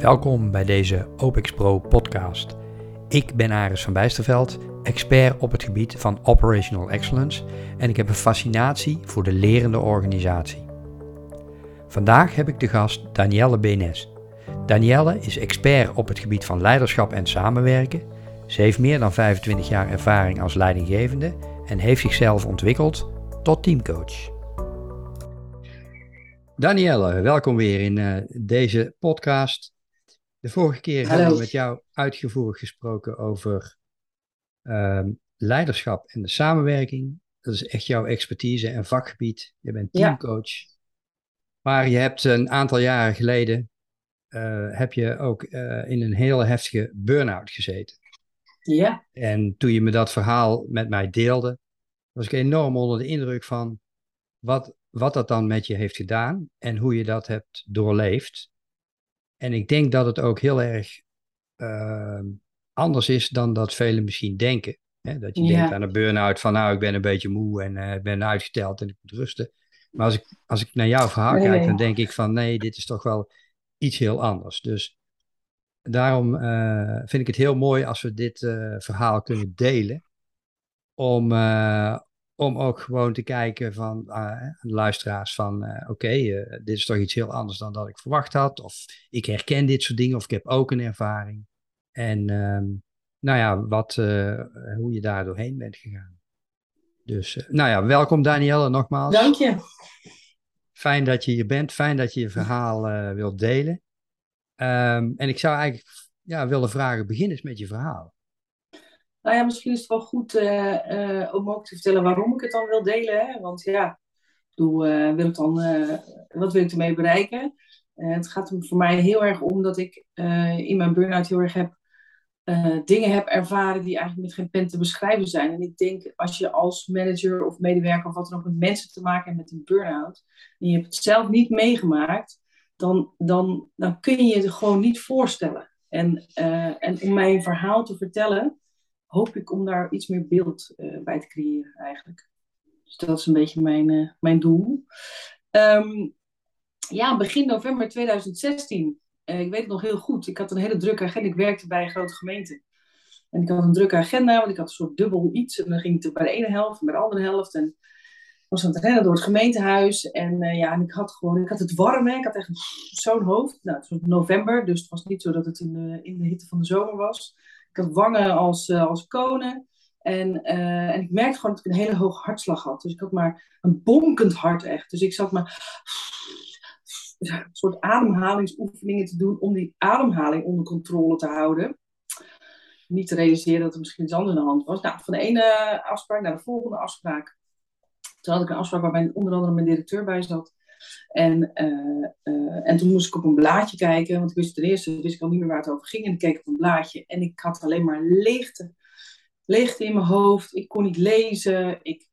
Welkom bij deze OPEX Pro podcast. Ik ben Aris van Bijsterveld, expert op het gebied van Operational Excellence en ik heb een fascinatie voor de lerende organisatie. Vandaag heb ik de gast Danielle Benes. Danielle is expert op het gebied van leiderschap en samenwerken. Ze heeft meer dan 25 jaar ervaring als leidinggevende en heeft zichzelf ontwikkeld tot teamcoach. Danielle, welkom weer in uh, deze podcast. De vorige keer Hallo. hebben we met jou uitgevoerig gesproken over um, leiderschap en de samenwerking. Dat is echt jouw expertise en vakgebied. Je bent teamcoach. Ja. Maar je hebt een aantal jaren geleden uh, heb je ook uh, in een hele heftige burn-out gezeten. Ja. En toen je me dat verhaal met mij deelde, was ik enorm onder de indruk van wat, wat dat dan met je heeft gedaan en hoe je dat hebt doorleefd. En ik denk dat het ook heel erg uh, anders is dan dat velen misschien denken. Hè? Dat je ja. denkt aan een burn-out van nou, ik ben een beetje moe en uh, ik ben uitgeteld en ik moet rusten. Maar als ik, als ik naar jouw verhaal nee. kijk, dan denk ik van nee, dit is toch wel iets heel anders. Dus daarom uh, vind ik het heel mooi als we dit uh, verhaal kunnen delen. Om, om ook gewoon te kijken van luisteraars van oké, okay, dit is toch iets heel anders dan dat ik verwacht had. Of ik herken dit soort dingen of ik heb ook een ervaring. En nou ja, wat, hoe je daar doorheen bent gegaan. Dus nou ja, welkom Danielle nogmaals. Dank je. Fijn dat je hier bent. Fijn dat je je verhaal uh, wilt delen. Um, en ik zou eigenlijk ja, willen vragen, begin eens met je verhaal. Nou ja, misschien is het wel goed uh, uh, om ook te vertellen waarom ik het dan wil delen. Hè? Want ja, doe, wil ik dan, wat wil ik ermee bereiken? het gaat voor mij heel erg om dat ik in mijn burn-out heel erg heb dingen heb ervaren die eigenlijk met geen pen te beschrijven zijn. En ik denk, als je als manager of medewerker of wat dan ook met mensen te maken hebt met een burn-out, en je hebt het zelf niet meegemaakt, dan, dan, dan kun je je het gewoon niet voorstellen. En, uh, en om mijn verhaal te vertellen, hoop ik om daar iets meer beeld uh, bij te creëren eigenlijk. Dus dat is een beetje mijn, mijn doel. Um, ja, begin november 2016 uh, ik weet het nog heel goed. Ik had een hele drukke agenda. Ik werkte bij een grote gemeente. En ik had een drukke agenda, want ik had een soort dubbel iets. En dan ging het bij de ene helft en bij de andere helft. En ik was aan het rennen door het gemeentehuis. En ja, en ik had gewoon, ik had het warm. Hè. Ik had echt zo'n hoofd. Nou, het was november, dus het was niet zo dat het in in de hitte van de zomer was. Ik had wangen als, uh, als konen. En, uh, en ik merkte gewoon dat ik een hele hoge hartslag had. Dus ik had maar een bonkend hart echt. Dus ik zat maar een soort ademhalingsoefeningen te doen om die ademhaling onder controle te houden. Niet te realiseren dat er misschien iets anders aan de hand was. Nou, van de ene afspraak naar de volgende afspraak. Toen had ik een afspraak waarbij onder andere mijn directeur bij zat. En, uh, uh, en toen moest ik op een blaadje kijken, want ik wist ten eerste wist ik al niet meer waar het over ging. En ik keek op een blaadje en ik had alleen maar leegte. Leegte in mijn hoofd. Ik kon niet lezen. Ik,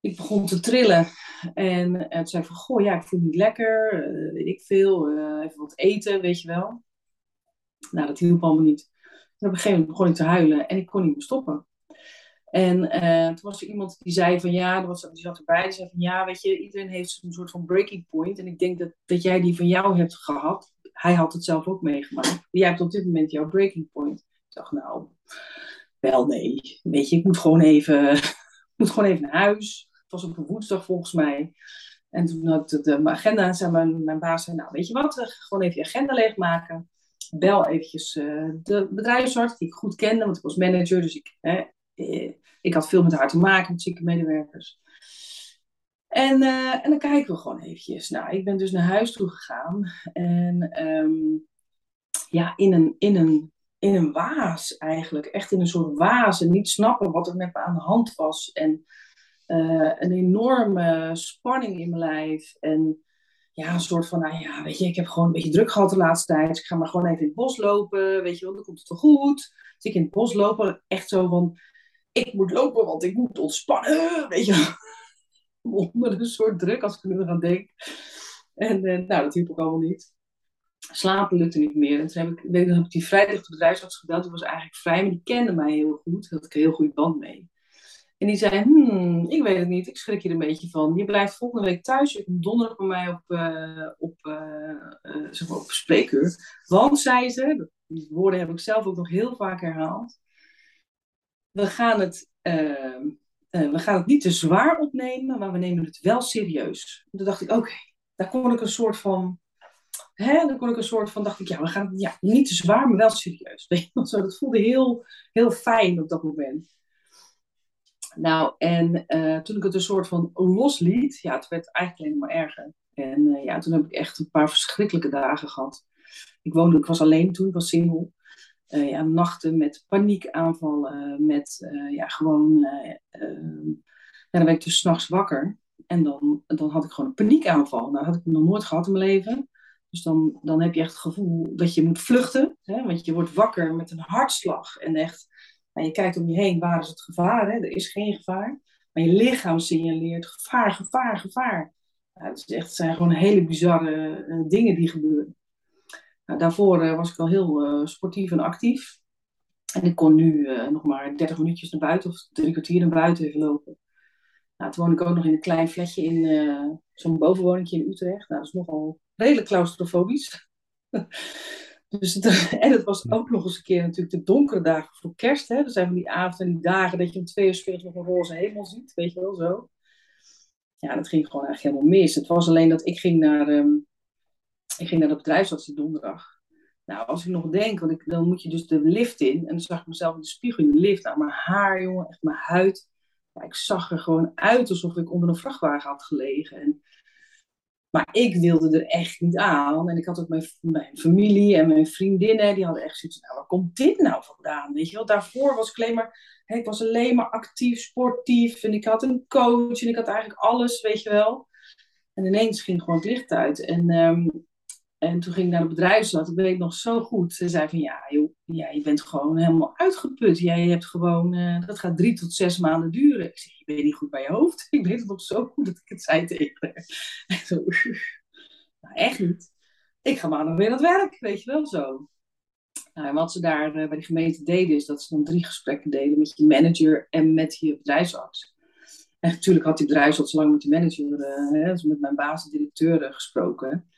ik begon te trillen. En uh, toen zei ik van, goh, ja, ik voel me niet lekker, weet ik veel, even wat eten, weet je wel. Nou, dat hielp allemaal niet. En op een gegeven moment begon ik te huilen en ik kon niet meer stoppen. En toen was er iemand die zei van, ja, er was, die zat erbij, die zei van, ja, weet je, iedereen heeft een soort van breaking point. En ik denk dat, dat jij die van jou hebt gehad. Hij had het zelf ook meegemaakt. Jij hebt op dit moment jouw breaking point. Ik dacht, nou, wel nee. Weet je, ik moet gewoon even, moet gewoon even naar huis het was op een woensdag volgens mij. En toen had ik de, agenda en zei mijn, mijn baas, zei, nou weet je wat, gewoon even je agenda leegmaken. Bel eventjes uh, de bedrijfsarts die ik goed kende, want ik was manager, dus ik, hè, eh, ik had veel met haar te maken, met zieke medewerkers. En, uh, en dan kijken we gewoon eventjes. Nou, ik ben dus naar huis toe gegaan. En um, ja, in een, in, een, in een waas eigenlijk. Echt in een soort waas. En niet snappen wat er met me aan de hand was. En uh, een enorme spanning in mijn lijf. En ja, een soort van, nou ja, weet je, ik heb gewoon een beetje druk gehad de laatste tijd. Dus ik ga maar gewoon even in het bos lopen, weet je wel, dan komt het wel goed. Dus ik in het bos lopen, echt zo van, ik moet lopen, want ik moet ontspannen, weet je Onder een soort druk, als ik er aan denk. En uh, nou, dat hielp ook allemaal niet. Slapen lukte niet meer. En toen heb ik, weet ik, heb ik die vrijdag de bedrijfsarts gebeld. Die was eigenlijk vrij, maar die kende mij heel goed. Daar had ik een heel goede band mee. En die zei, hmm, ik weet het niet, ik schrik hier een beetje van. Je blijft volgende week thuis, je komt donderdag bij mij op, uh, op, uh, zeg maar op spreekuur. Want, zei ze, die woorden heb ik zelf ook nog heel vaak herhaald. We gaan het, ehm, we gaan het niet te zwaar opnemen, maar we nemen het wel serieus. En toen dacht ik, oké, daar kon ik een soort van hè, dan kon ik een soort van, dacht ik, ja, we gaan ja, niet te zwaar, maar wel serieus. Dat voelde heel, heel fijn op dat moment. Nou, en uh, toen ik het een soort van losliet, ja, het werd eigenlijk alleen maar erger. En uh, ja, toen heb ik echt een paar verschrikkelijke dagen gehad. Ik woonde, ik was alleen toen, ik was single. Uh, ja, nachten met paniekaanvallen, met ja, gewoon, ja, dan werd ik dus s'nachts wakker. En dan, dan had ik gewoon een paniekaanval. Nou, had ik nog nooit gehad in mijn leven. Dus dan, dan heb je echt het gevoel dat je moet vluchten. Hè? Want je wordt wakker met een hartslag. En echt, nou, je kijkt om je heen, waar is het gevaar? Hè? Er is geen gevaar. Maar je lichaam signaleert gevaar, gevaar, gevaar. Het, is echt, zijn gewoon hele bizarre dingen die gebeuren. Nou, daarvoor uh, was ik al heel uh, sportief en actief. En ik kon nu nog maar 30 minuutjes naar buiten of drie kwartier naar buiten even lopen. Nou, toen woon ik ook nog in een klein flatje in zo'n bovenwoningje in Utrecht. Nou, dat is nogal redelijk claustrofobisch. dus en het was ook nog eens een keer natuurlijk de donkere dagen voor kerst. Hè? Er zijn van die avonden en die dagen dat je om twee uur nog een roze hemel ziet. Weet je wel zo. Ja, dat ging gewoon eigenlijk helemaal mis. Het was alleen dat ik ging naar, um, ik ging naar de bedrijfsarts die donderdag. Nou, als ik nog denk, want ik, dan moet je dus de lift in. En dan zag ik mezelf in de spiegel in de lift. Nou, mijn haar, jongen, echt mijn huid. Ja, ik zag er gewoon uit alsof ik onder een vrachtwagen had gelegen. En maar ik wilde er echt niet aan. En ik had ook mijn, mijn familie en mijn vriendinnen, die hadden echt zoiets nou, waar komt dit nou vandaan? Weet je wel, daarvoor was ik alleen maar, ik was alleen maar actief, sportief. En ik had een coach en ik had eigenlijk alles, weet je wel. En ineens ging gewoon het licht uit. En um, en toen ging ik naar de bedrijfsarts, dat weet ik nog zo goed. Ze zei van, ja joh, ja, je bent gewoon helemaal uitgeput. Jij hebt gewoon, uh, dat gaat drie tot zes maanden duren. Ik zeg, je bent niet goed bij je hoofd. Ik weet het nog zo goed dat ik het zei tegen haar. Nou, echt niet. Ik ga maar nog weer aan het werk, weet je wel zo. Nou, en wat ze daar uh, bij de gemeente deden, is dat ze dan drie gesprekken deden met je manager en met je bedrijfsarts. En natuurlijk had die bedrijfsarts lang met de manager, uh, hè, met mijn baas en directeur gesproken.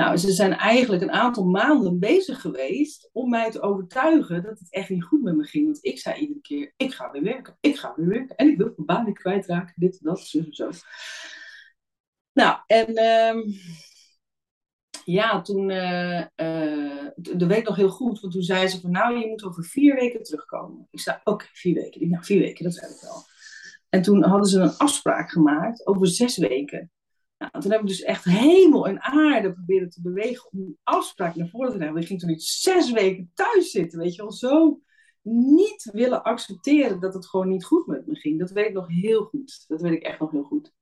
Nou, ze zijn eigenlijk een aantal maanden bezig geweest om mij te overtuigen dat het echt niet goed met me ging. Want ik zei iedere keer, ik ga weer werken, ik ga weer werken. En ik wil mijn baan niet kwijtraken, dit dat, zo en zo. Nou, en uh, ja, toen, uh, uh, de week nog heel goed, want toen zei ze van, nou, je moet over vier weken terugkomen. Ik zei, oké, vier weken. Nou, vier weken, dat zei ik wel. En toen hadden ze een afspraak gemaakt over zes weken. Nou, toen heb ik dus echt hemel en aarde proberen te bewegen om afspraak naar voren te nemen. Ik ging toen niet zes weken thuis zitten, weet je wel. Zo niet willen accepteren dat het gewoon niet goed met me ging. Dat weet ik nog heel goed. Dat weet ik echt nog heel goed.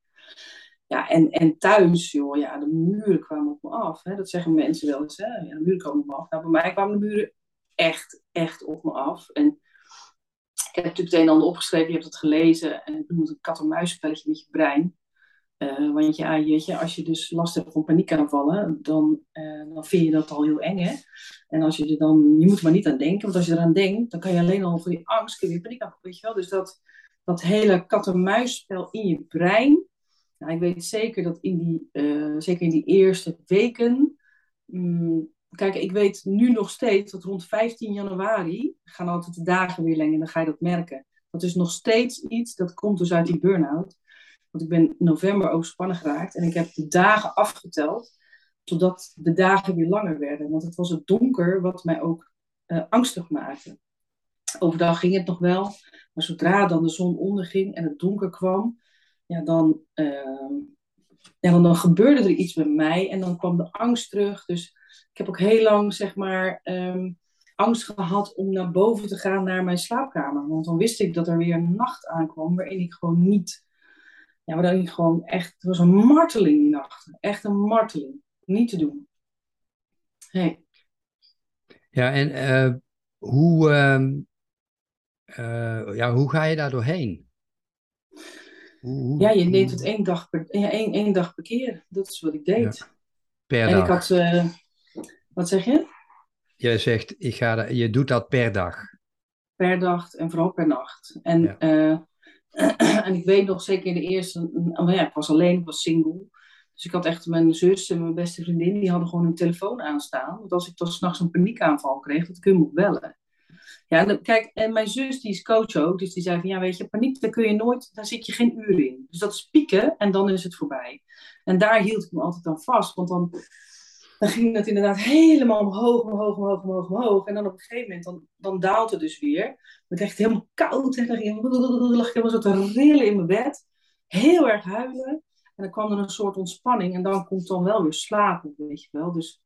Ja, en, en thuis, joh, ja, de muren kwamen op me af. Hè. Dat zeggen mensen wel eens, hè. Ja, de muren komen op me af. Nou, bij mij kwamen de muren echt, echt op me af. En ik heb natuurlijk het een en ander opgeschreven, je hebt het gelezen. En het moet een kat-en-muisspelletje met je brein. Uh, want ja, je, als je dus last hebt van paniekaanvallen, dan, uh, dan vind je dat al heel eng. Hè? En als je er dan, je moet maar niet aan denken, want als je eraan denkt, dan kan je alleen al voor die angst, kun je paniekaanval, weet je wel. Dus dat, dat hele kat-en-muisspel in je brein. Nou, ik weet zeker dat in die, uh, zeker in die eerste weken. Um, kijk, ik weet nu nog steeds dat rond 15 januari gaan altijd de dagen weer lang en dan ga je dat merken. Dat is nog steeds iets dat komt dus uit die burn-out. Want ik ben in november overspannen geraakt en ik heb de dagen afgeteld totdat de dagen weer langer werden. Want het was het donker wat mij ook uh, angstig maakte. Overdag ging het nog wel, maar zodra dan de zon onderging en het donker kwam, ja, dan, uh, ja, dan, gebeurde er iets met mij en dan kwam de angst terug. Dus ik heb ook heel lang, zeg maar, um, angst gehad om naar boven te gaan naar mijn slaapkamer. Want dan wist ik dat er weer een nacht aankwam waarin ik gewoon niet ja, maar dat ik gewoon echt, het was een marteling die nacht. Echt een marteling. Niet te doen. Hey. Ja, en uh, hoe, uh, ja, hoe ga je daar doorheen? Hoe, hoe, ja, je deed het één dag, per, ja, één, één dag per keer. Dat is wat ik deed. Ja. Per en dag. ik had, uh, wat zeg je? Je zegt, ik ga, je doet dat per dag. Per dag en vooral per nacht. En ja en ik weet nog zeker in de eerste, oh ja, ik was alleen, ik was single. Dus ik had echt mijn zus en mijn beste vriendin, die hadden gewoon hun telefoon aanstaan. Want als ik dan s'nachts een paniekaanval kreeg, dat kun je me bellen. Ja, en kijk, en mijn zus die is coach ook, dus die zei van ja, weet je, paniek, daar kun je nooit, daar zit je geen uur in. Dus dat is pieken en dan is het voorbij. En daar hield ik me altijd aan vast, want dan, dan ging dat inderdaad helemaal omhoog, omhoog, omhoog, omhoog, omhoog. En dan op een gegeven moment, dan, dan daalt het dus weer. Dan kreeg het helemaal koud en dan lag ik helemaal zo te rillen in mijn bed. Heel erg huilen. En dan kwam er een soort ontspanning en dan komt dan wel weer slapen, weet je wel. Dus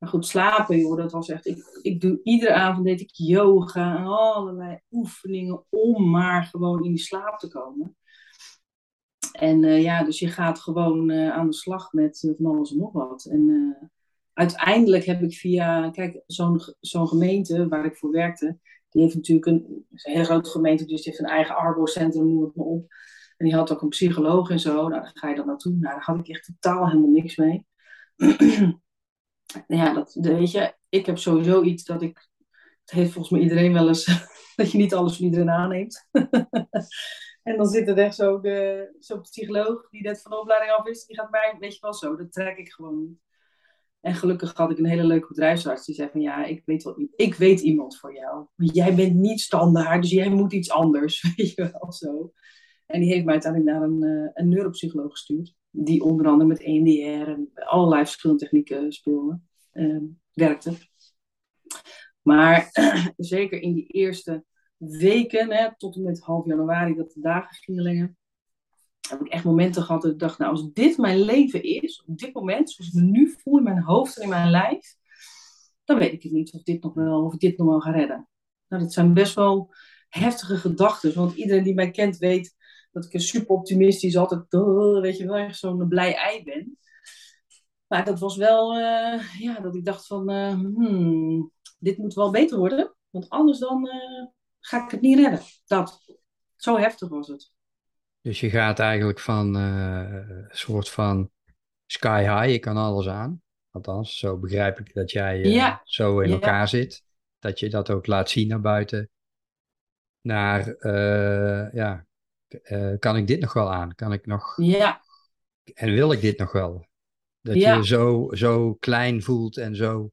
maar goed, slapen, joh, dat was echt. Ik, ik doe iedere avond deed ik yoga en allerlei oefeningen om maar gewoon in die slaap te komen. En uh, ja, dus je gaat gewoon uh, aan de slag met van alles en nog wat. En uiteindelijk heb ik via, kijk, zo'n zo'n gemeente waar ik voor werkte, die heeft natuurlijk een, een hele grote gemeente, dus die heeft een eigen arbocentrum, noem het maar op. En die had ook een psycholoog en zo. Nou, dan ga je dan naartoe. Nou, daar had ik echt totaal helemaal niks mee. ja, dat, weet je, ik heb sowieso iets dat ik, het heeft volgens mij iedereen wel eens, dat je niet alles van iedereen aanneemt. en dan zit er echt zo de, zo'n psycholoog die net van de opleiding af is, die gaat mij, weet je wel zo, dat trek ik gewoon niet. En gelukkig had ik een hele leuke bedrijfsarts die zei van ja, ik weet, wel, ik weet iemand voor jou. Jij bent niet standaard, dus jij moet iets anders. Weet je wel zo. En die heeft mij uiteindelijk naar een, uh, een neuropsycholoog gestuurd die onder andere met EMDR en allerlei verschillende technieken speelde, uh, werkte. Maar zeker in die eerste weken, hè, tot en met half januari, dat de dagen gingen lengen, heb ik echt momenten gehad dat ik dacht, nou, als dit mijn leven is, op dit moment, zoals ik me nu voel in mijn hoofd en in mijn lijf, dan weet ik het niet of, dit nog wel, of ik dit nog wel ga redden. Nou, dat zijn best wel heftige gedachten, want iedereen die mij kent weet dat ik een super optimistisch, altijd, weet je wel, zo'n blij ei ben. Maar dat was wel, uh, ja, dat ik dacht van, uh, hmm, dit moet wel beter worden. Want anders dan ga ik het niet redden. Dat. Zo heftig was het. Dus je gaat eigenlijk van een soort van sky high, je kan alles aan. Althans, zo begrijp ik dat jij ja. zo in elkaar zit. Dat je dat ook laat zien naar buiten. Naar, ja, uh, kan ik dit nog wel aan? Kan ik nog... Ja. En wil ik dit nog wel? Dat je je zo, zo klein voelt en zo...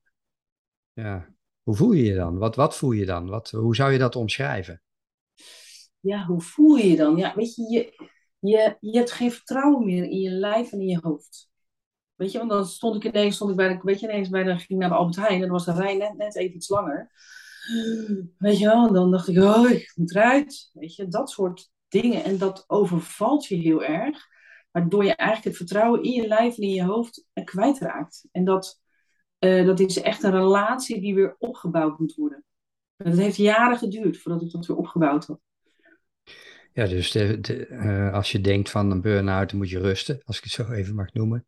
Ja, hoe voel je je dan? Wat, wat voel je dan? Wat, hoe zou je dat omschrijven? Ja, hoe voel je je dan? Ja, weet je, je, je, je hebt geen vertrouwen meer in je lijf en in je hoofd. Weet je, want dan stond ik ineens, stond ik bij de, weet je, ineens bij de, ging naar de Albert Heijn en dan was de rij net, net even iets langer. Weet je wel, en dan dacht ik, oh, ik moet eruit. Weet je, dat soort dingen. En dat overvalt je heel erg. Waardoor je eigenlijk het vertrouwen in je lijf en in je hoofd kwijtraakt. En dat, uh, dat is echt een relatie die weer opgebouwd moet worden. En dat heeft jaren geduurd voordat ik dat weer opgebouwd had. Ja, dus de, uh, als je denkt van een burn-out, dan moet je rusten, als ik het zo even mag noemen.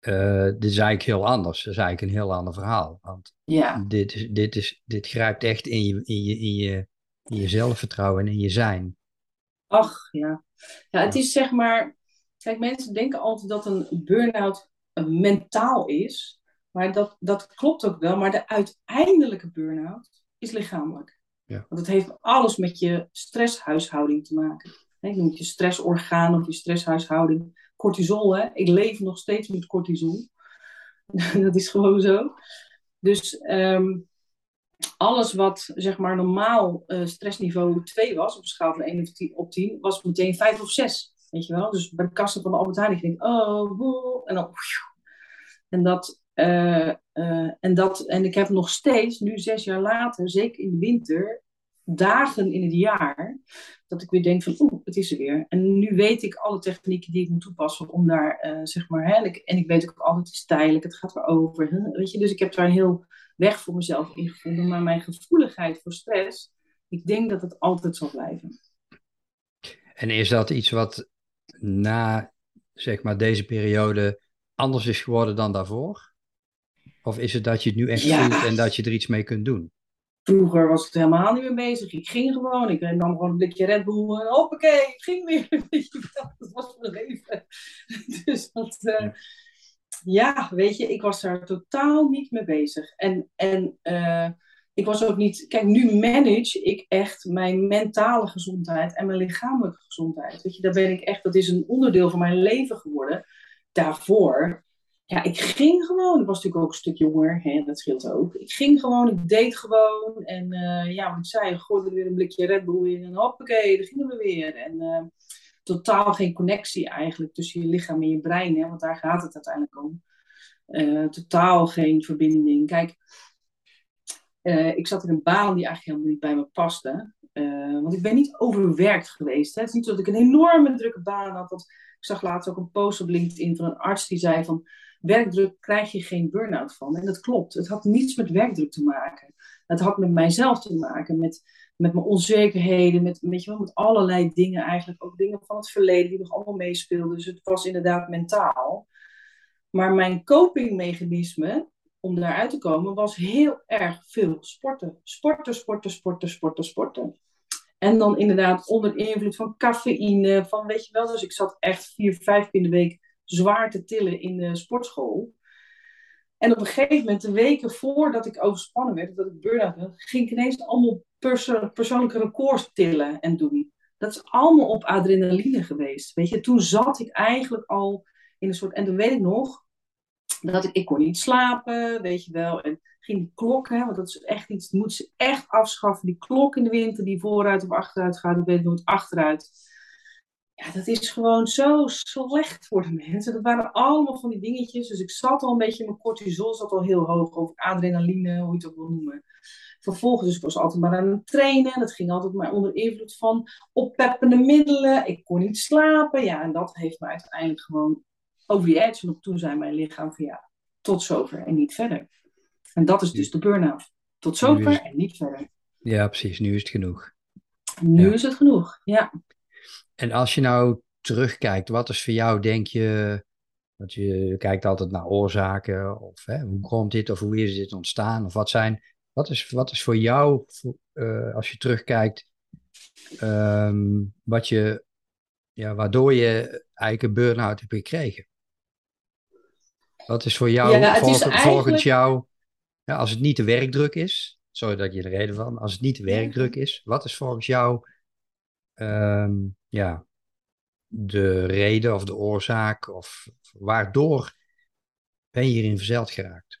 Uh, dit is eigenlijk heel anders. Dat is eigenlijk een heel ander verhaal. Want ja. dit, is, dit, is, dit grijpt echt in je, in, je, in, je, in je zelfvertrouwen en in je zijn. Ach ja. Ja, het is zeg maar. Kijk, mensen denken altijd dat een burn-out mentaal is. Maar dat, dat klopt ook wel. Maar de uiteindelijke burn-out is lichamelijk. Ja. Want het heeft alles met je stresshuishouding te maken. Je noemt je stressorgaan of je stresshuishouding. Cortisol, hè? Ik leef nog steeds met cortisol. dat is gewoon zo. Dus um, alles wat zeg maar normaal uh, stressniveau 2 was, op een schaal van 1 op 10, was meteen 5 of 6. Weet je wel? Dus bij de kassen van de Albert Heijn, ik oh, woe, en dan... En dat, uh, uh, en dat, en ik heb nog steeds, nu zes jaar later, zeker in de winter, dagen in het jaar, dat ik weer denk van, oeh, het is er weer. En nu weet ik alle technieken die ik moet toepassen om daar, uh, zeg maar, hè, en, ik, weet ook altijd, het is tijdelijk, het gaat weer over. Hè, weet je, dus ik heb daar een heel weg voor mezelf ingevonden. Maar mijn gevoeligheid voor stress, ik denk dat het altijd zal blijven. En is dat iets wat na zeg maar, deze periode anders is geworden dan daarvoor? Of is het dat je het nu echt voelt en dat je er iets mee kunt doen? Vroeger was ik er helemaal niet mee bezig. Ik ging gewoon. Ik nam gewoon een blikje Red Bull. En hoppakee, ik ging weer. dat was mijn leven. Dus dat... Uh, ja, weet je, ik was daar totaal niet mee bezig. En, en uh, ik was ook niet. Kijk, nu manage ik echt mijn mentale gezondheid en mijn lichamelijke gezondheid. Weet je, daar ben ik echt. Dat is een onderdeel van mijn leven geworden. Daarvoor ja, ik ging gewoon. Ik was natuurlijk ook een stuk jonger, hè, dat scheelt ook. Ik ging gewoon, ik deed gewoon. En uh, ja, wat ik zei, gooide weer een blikje Red Bull in en hoppakee, daar gingen we weer. En uh, totaal geen connectie eigenlijk tussen je lichaam en je brein, hè, want daar gaat het uiteindelijk om. Uh, totaal geen verbinding. Kijk, ik zat in een baan die eigenlijk helemaal niet bij me paste. want ik ben niet overwerkt geweest. Hè. Het is niet dat ik een enorme drukke baan had. Want ik zag laatst ook een post op LinkedIn van een arts die zei van werkdruk krijg je geen burn-out van. En dat klopt. Het had niets met werkdruk te maken. Het had met mijzelf te maken, met, met mijn onzekerheden, met, weet je wel, met allerlei dingen eigenlijk. Ook dingen van het verleden die nog allemaal meespeelden. Dus het was inderdaad mentaal. Maar mijn copingmechanisme om daaruit te komen was heel erg veel sporten. Sporten, sporten, sporten, sporten, sporten. En dan inderdaad onder invloed van cafeïne, van weet je wel. Dus ik zat echt vier, vijf keer in de week zwaar te tillen in de sportschool. En op een gegeven moment, de weken voordat ik overspannen werd, dat ik burn-out had, ging ik ineens allemaal perso persoonlijke records tillen en doen. Dat is allemaal op adrenaline geweest. Weet je, toen zat ik eigenlijk al in een soort. En dan weet ik nog dat ik, ik kon niet slapen, weet je wel. En ging die klok, hè, want dat is echt iets, moet ze echt afschaffen. Die klok in de winter die vooruit of achteruit gaat, ik weet nooit achteruit ja, dat is gewoon zo slecht voor de mensen. Dat waren allemaal van die dingetjes. Dus ik zat al een beetje, mijn cortisol zat al heel hoog, of adrenaline, hoe je het ook wil noemen. Vervolgens, dus ik was altijd maar aan het trainen. Dat ging altijd maar onder invloed van oppeppende middelen. Ik kon niet slapen. Ja, en dat heeft me uiteindelijk gewoon over die edge. En op toen zei mijn lichaam van ja, tot zover en niet verder. En dat is dus de burn-out. Tot zover en niet verder. Ja, precies. Nu is het genoeg. Nu is het genoeg, ja. En als je nou terugkijkt, wat is voor jou, denk je, want je kijkt altijd naar oorzaken, of hè, hoe komt dit, of hoe is dit ontstaan, of wat zijn, wat is, wat is voor jou, uh, als je terugkijkt, um, wat je, ja, waardoor je eigenlijk een burn-out hebt gekregen? Wat is voor jou, ja, volgens, eigenlijk... volgens jou, ja, als het niet de werkdruk is, sorry dat je er reden van, als het niet de werkdruk is, wat is volgens jou um, ja, de reden of de oorzaak of waardoor ben je hierin verzeild geraakt?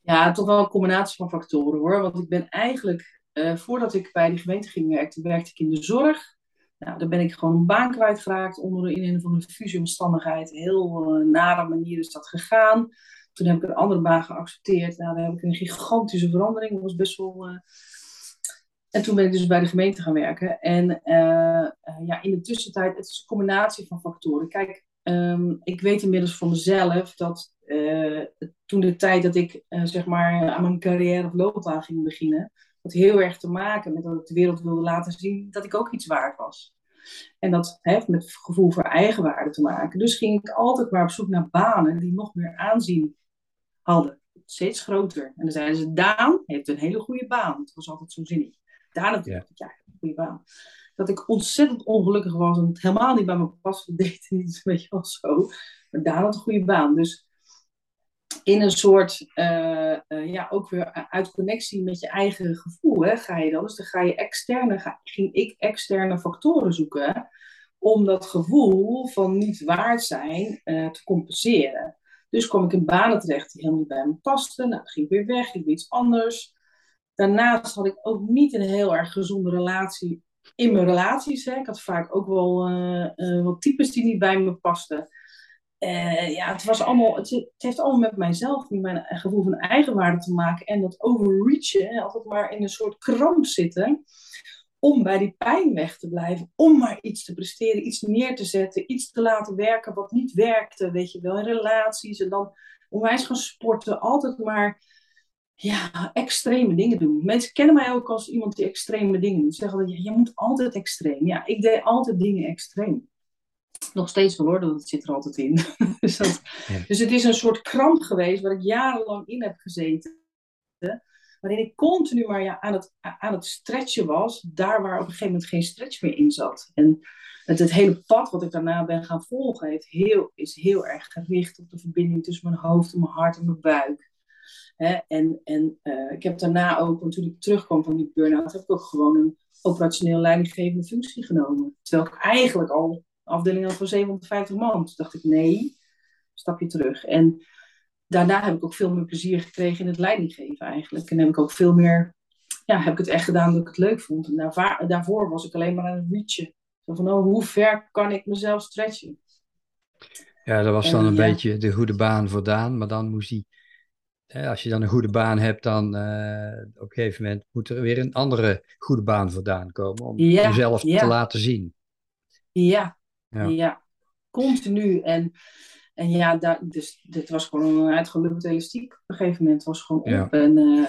Ja, toch wel een combinatie van factoren hoor. Want ik ben eigenlijk, uh, voordat ik bij die gemeente ging werken, werkte ik in de zorg. Nou, daar ben ik gewoon een baan kwijtgeraakt onder in een van de fusieomstandigheid. Heel uh, nare manier is dat gegaan. Toen heb ik een andere baan geaccepteerd. Nou, daar heb ik een gigantische verandering. Dat was best wel uh, en toen ben ik dus bij de gemeente gaan werken. En uh, ja, in de tussentijd, het is een combinatie van factoren. Kijk, um, ik weet inmiddels van mezelf dat uh, toen de tijd dat ik zeg maar aan mijn carrière of loopbaan ging beginnen, had heel erg te maken met dat ik de wereld wilde laten zien dat ik ook iets waard was. En dat heeft met gevoel voor eigenwaarde te maken. Dus ging ik altijd maar op zoek naar banen die nog meer aanzien hadden. Steeds groter. En dan zeiden ze, Daan heeft een hele goede baan. Het was altijd zo zinnig. Daarna dacht ik, ja, goede baan. Dat ik ontzettend ongelukkig was en het helemaal niet bij me paste, deed niet, weet je wel zo. Maar daar had een goede baan. Dus in een soort, uh, uh, ja, ook weer uit connectie met je eigen gevoel, hè, ga je dan. Dus dan ga je externe, ga, ging ik externe factoren zoeken om dat gevoel van niet waard zijn uh, te compenseren. Dus kwam ik in banen terecht die helemaal niet bij me pasten. Nou, ging ik weer weg, ging iets anders. Daarnaast had ik ook niet een heel erg gezonde relatie in mijn relaties. Hè. Ik had vaak ook wel uh, wat types die niet bij me pasten. Uh, ja, het, was allemaal, het, het, heeft allemaal met mijzelf, met mijn gevoel van eigenwaarde te maken. En dat overreachen, altijd maar in een soort kramp zitten. Om bij die pijn weg te blijven. Om maar iets te presteren, iets neer te zetten. Iets te laten werken wat niet werkte, weet je wel. In relaties. En dan onwijs gaan sporten. Altijd maar ja, extreme dingen doen. Mensen kennen mij ook als iemand die extreme dingen doet. Ze zeggen dat ja, je moet altijd extreem. Ja, ik deed altijd dingen extreem. Nog steeds wel hoor, dat zit er altijd in. dus, dat, dus het is een soort kramp geweest waar ik jarenlang in heb gezeten. Waarin ik continu maar ja, aan, het, aan het stretchen was, daar waar op een gegeven moment geen stretch meer in zat. En het, het hele pad wat ik daarna ben gaan volgen, heeft heel, is heel erg gericht op de verbinding tussen mijn hoofd en mijn hart en mijn buik Hè? En, en uh, ik heb daarna ook, want toen ik terugkwam van die burn-out, heb ik ook gewoon een operationeel leidinggevende functie genomen. Terwijl ik eigenlijk al afdeling had van 750 man. Toen dacht ik, nee, stapje terug. En daarna heb ik ook veel meer plezier gekregen in het leidinggeven eigenlijk. En heb ik ook veel meer, ja, heb ik het echt gedaan dat ik het leuk vond. En daarvoor, daarvoor was ik alleen maar aan het reachen. Zo van, oh, hoe ver kan ik mezelf stretchen? Ja, dat was dan een beetje de goede baan voor Daan, maar dan moest hij, als je dan een goede baan hebt, dan uh, op een gegeven moment moet er weer een andere goede baan voor Daan komen om jezelf te laten zien. Ja, ja, ja. continu. En, en ja, daar, dus dit was gewoon een uitgelukkig elastiek op een gegeven moment. was gewoon op. En uh,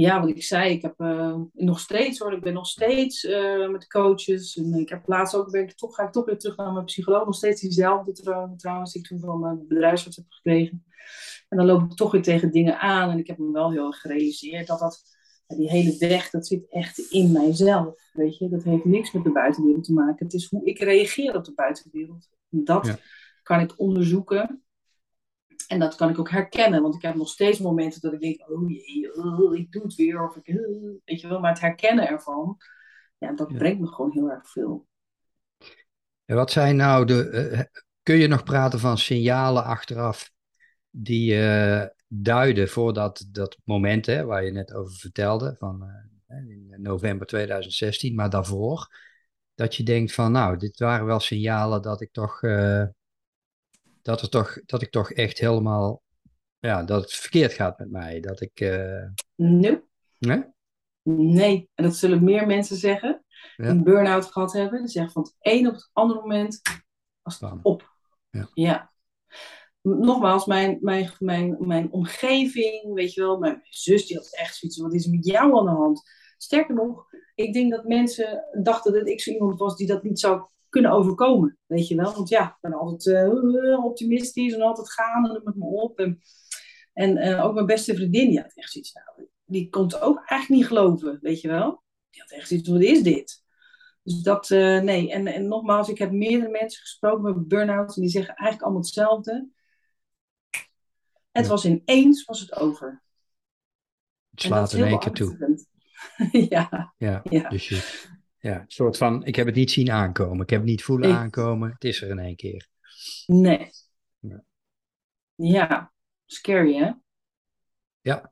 ja, wat ik zei, ik heb uh, nog steeds hoor, ik ben nog steeds uh, met coaches. En ik heb laatst ook, ben ik toch, ga ik toch weer terug naar mijn psycholoog. Nog steeds diezelfde trouwens, die ik toen van mijn bedrijfsarts heb gekregen. En dan loop ik toch weer tegen dingen aan. En ik heb me wel heel erg gerealiseerd dat dat, die hele weg, dat zit echt in mijzelf. Weet je, dat heeft niks met de buitenwereld te maken. Het is hoe ik reageer op de buitenwereld. Dat kan ik onderzoeken. En dat kan ik ook herkennen, want ik heb nog steeds momenten dat ik denk, oh jee, oh, ik doe het weer, of ik, uh, weet je wel, maar het herkennen ervan, ja, dat brengt me gewoon heel erg veel. En wat zijn nou de, uh, kun je nog praten van signalen achteraf die uh, duiden voor dat, dat moment hè, waar je net over vertelde, van in november 2016, maar daarvoor, dat je denkt van, nou, dit waren wel signalen dat ik toch dat, er toch, dat ik toch echt helemaal, ja, dat het verkeerd gaat met mij. Dat ik. Uh... Nee. Nee? Nee, en dat zullen meer mensen zeggen die een burn-out gehad hebben. Die zeggen van het een op het andere moment als het op. Ja. ja. Nogmaals, mijn, mijn, mijn, mijn omgeving, weet je wel, mijn zus die had echt zoiets wat is met jou aan de hand? Sterker nog, ik denk dat mensen dachten dat ik zo iemand was die dat niet zou kunnen overkomen. Weet je wel? Want ja, ik ben altijd uh, optimistisch en altijd gaan en met me op. En, en uh, ook mijn beste vriendin, die had echt zoiets. Nou, die kon het ook eigenlijk niet geloven, weet je wel? Die had echt zoiets, wat is dit? Dus dat, uh, nee. En, en nogmaals, ik heb meerdere mensen gesproken met burn-out en die zeggen eigenlijk allemaal hetzelfde. Het was ineens, was het over. Het slaat in één keer toe. ja. Ja, ja. Dus je, ja, een soort van, ik heb het niet zien aankomen. Ik heb het niet voelen aankomen. Het is er in één keer. Nee. Ja. ja, scary hè? Ja.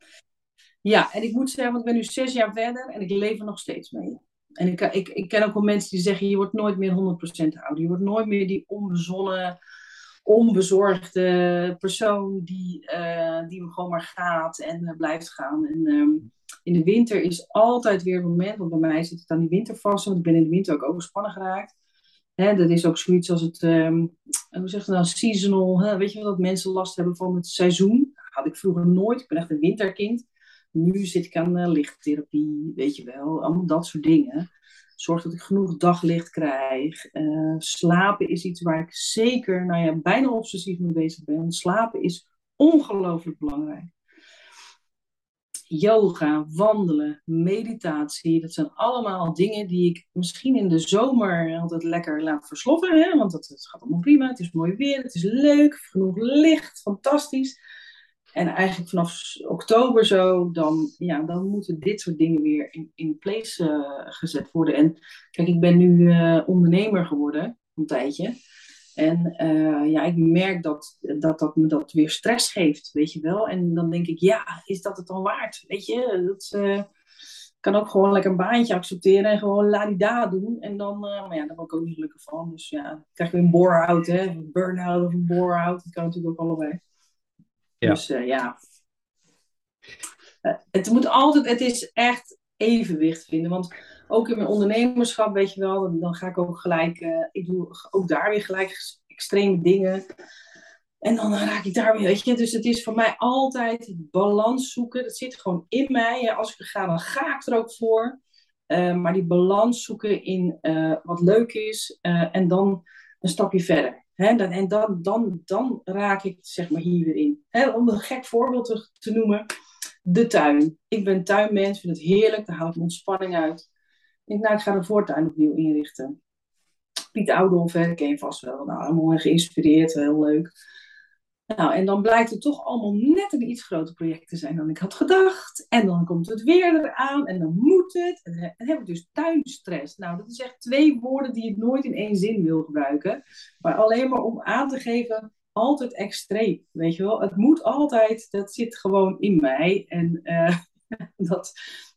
Ja, en ik moet zeggen, want ik ben nu zes jaar verder en ik leef er nog steeds mee. En ik, ik, ik ken ook wel mensen die zeggen, je wordt nooit meer 100% ouder. Je wordt nooit meer die onbezonnen, onbezorgde persoon die, uh, die gewoon maar gaat en uh, blijft gaan. En um, in de winter is altijd weer een moment, want bij mij zit het aan die wintervast, want ik ben in de winter ook overspannen geraakt. Dat is ook zoiets als het, um, hoe zeg je nou, seasonal, weet je wel, dat mensen last hebben van het seizoen. Dat had ik vroeger nooit, ik ben echt een winterkind. Nu zit ik aan uh, lichttherapie, weet je wel, allemaal dat soort dingen. Zorg dat ik genoeg daglicht krijg. Uh, slapen is iets waar ik zeker, nou ja, bijna obsessief mee bezig ben. Slapen is ongelooflijk belangrijk yoga, wandelen, meditatie. Dat zijn allemaal dingen die ik misschien in de zomer altijd lekker laat versloffen. Hè? Want het, gaat allemaal prima, het is mooi weer, het is leuk, genoeg licht, fantastisch. En eigenlijk vanaf oktober zo, dan, ja, dan moeten dit soort dingen weer in, in place uh, gezet worden. En kijk, ik ben nu uh, ondernemer geworden, een tijdje. En uh, ja, ik merk dat, dat dat me dat weer stress geeft, weet je wel. En dan denk ik, ja, is dat het dan waard? Weet je, dat uh, kan ook gewoon lekker een baantje accepteren en gewoon ladida doen. En dan, uh, maar ja, daar word ik ook niet gelukkig van. Dus ja, krijg je een bore-out, hè. Een burn-out of een bore-out. Dat kan natuurlijk ook allebei. Ja. Dus ja. het moet altijd, het is echt evenwicht vinden. Want ook in mijn ondernemerschap, weet je wel, dan ga ik ook gelijk, uh, ik doe ook daar weer gelijk extreme dingen. En dan raak ik daar weer, weet je. Dus het is voor mij altijd balans zoeken. Dat zit gewoon in mij. Als ik ga, dan ga ik er ook voor. Uh, maar die balans zoeken in uh, wat leuk is. en dan een stapje verder. Hè? Dan, en dan, dan, dan raak ik zeg maar hier weer in. Hè? Om een gek voorbeeld te, noemen. De tuin. Ik ben tuinmens, vind het heerlijk. Daar haal ik ontspanning uit. Ik denk, nou, ik ga de voortuin opnieuw inrichten. Piet Oudolf, hè, ken je vast wel. Nou, mooi geïnspireerd, heel leuk. Nou, en dan blijkt het toch allemaal net een iets groter project te zijn dan ik had gedacht. En dan komt het weer eraan en dan moet het. En dan heb ik dus tuinstress. Nou, dat is echt twee woorden die ik nooit in één zin wil gebruiken. Maar alleen maar om aan te geven, altijd extreem. Weet je wel, het moet altijd, dat zit gewoon in mij. En uh, dat,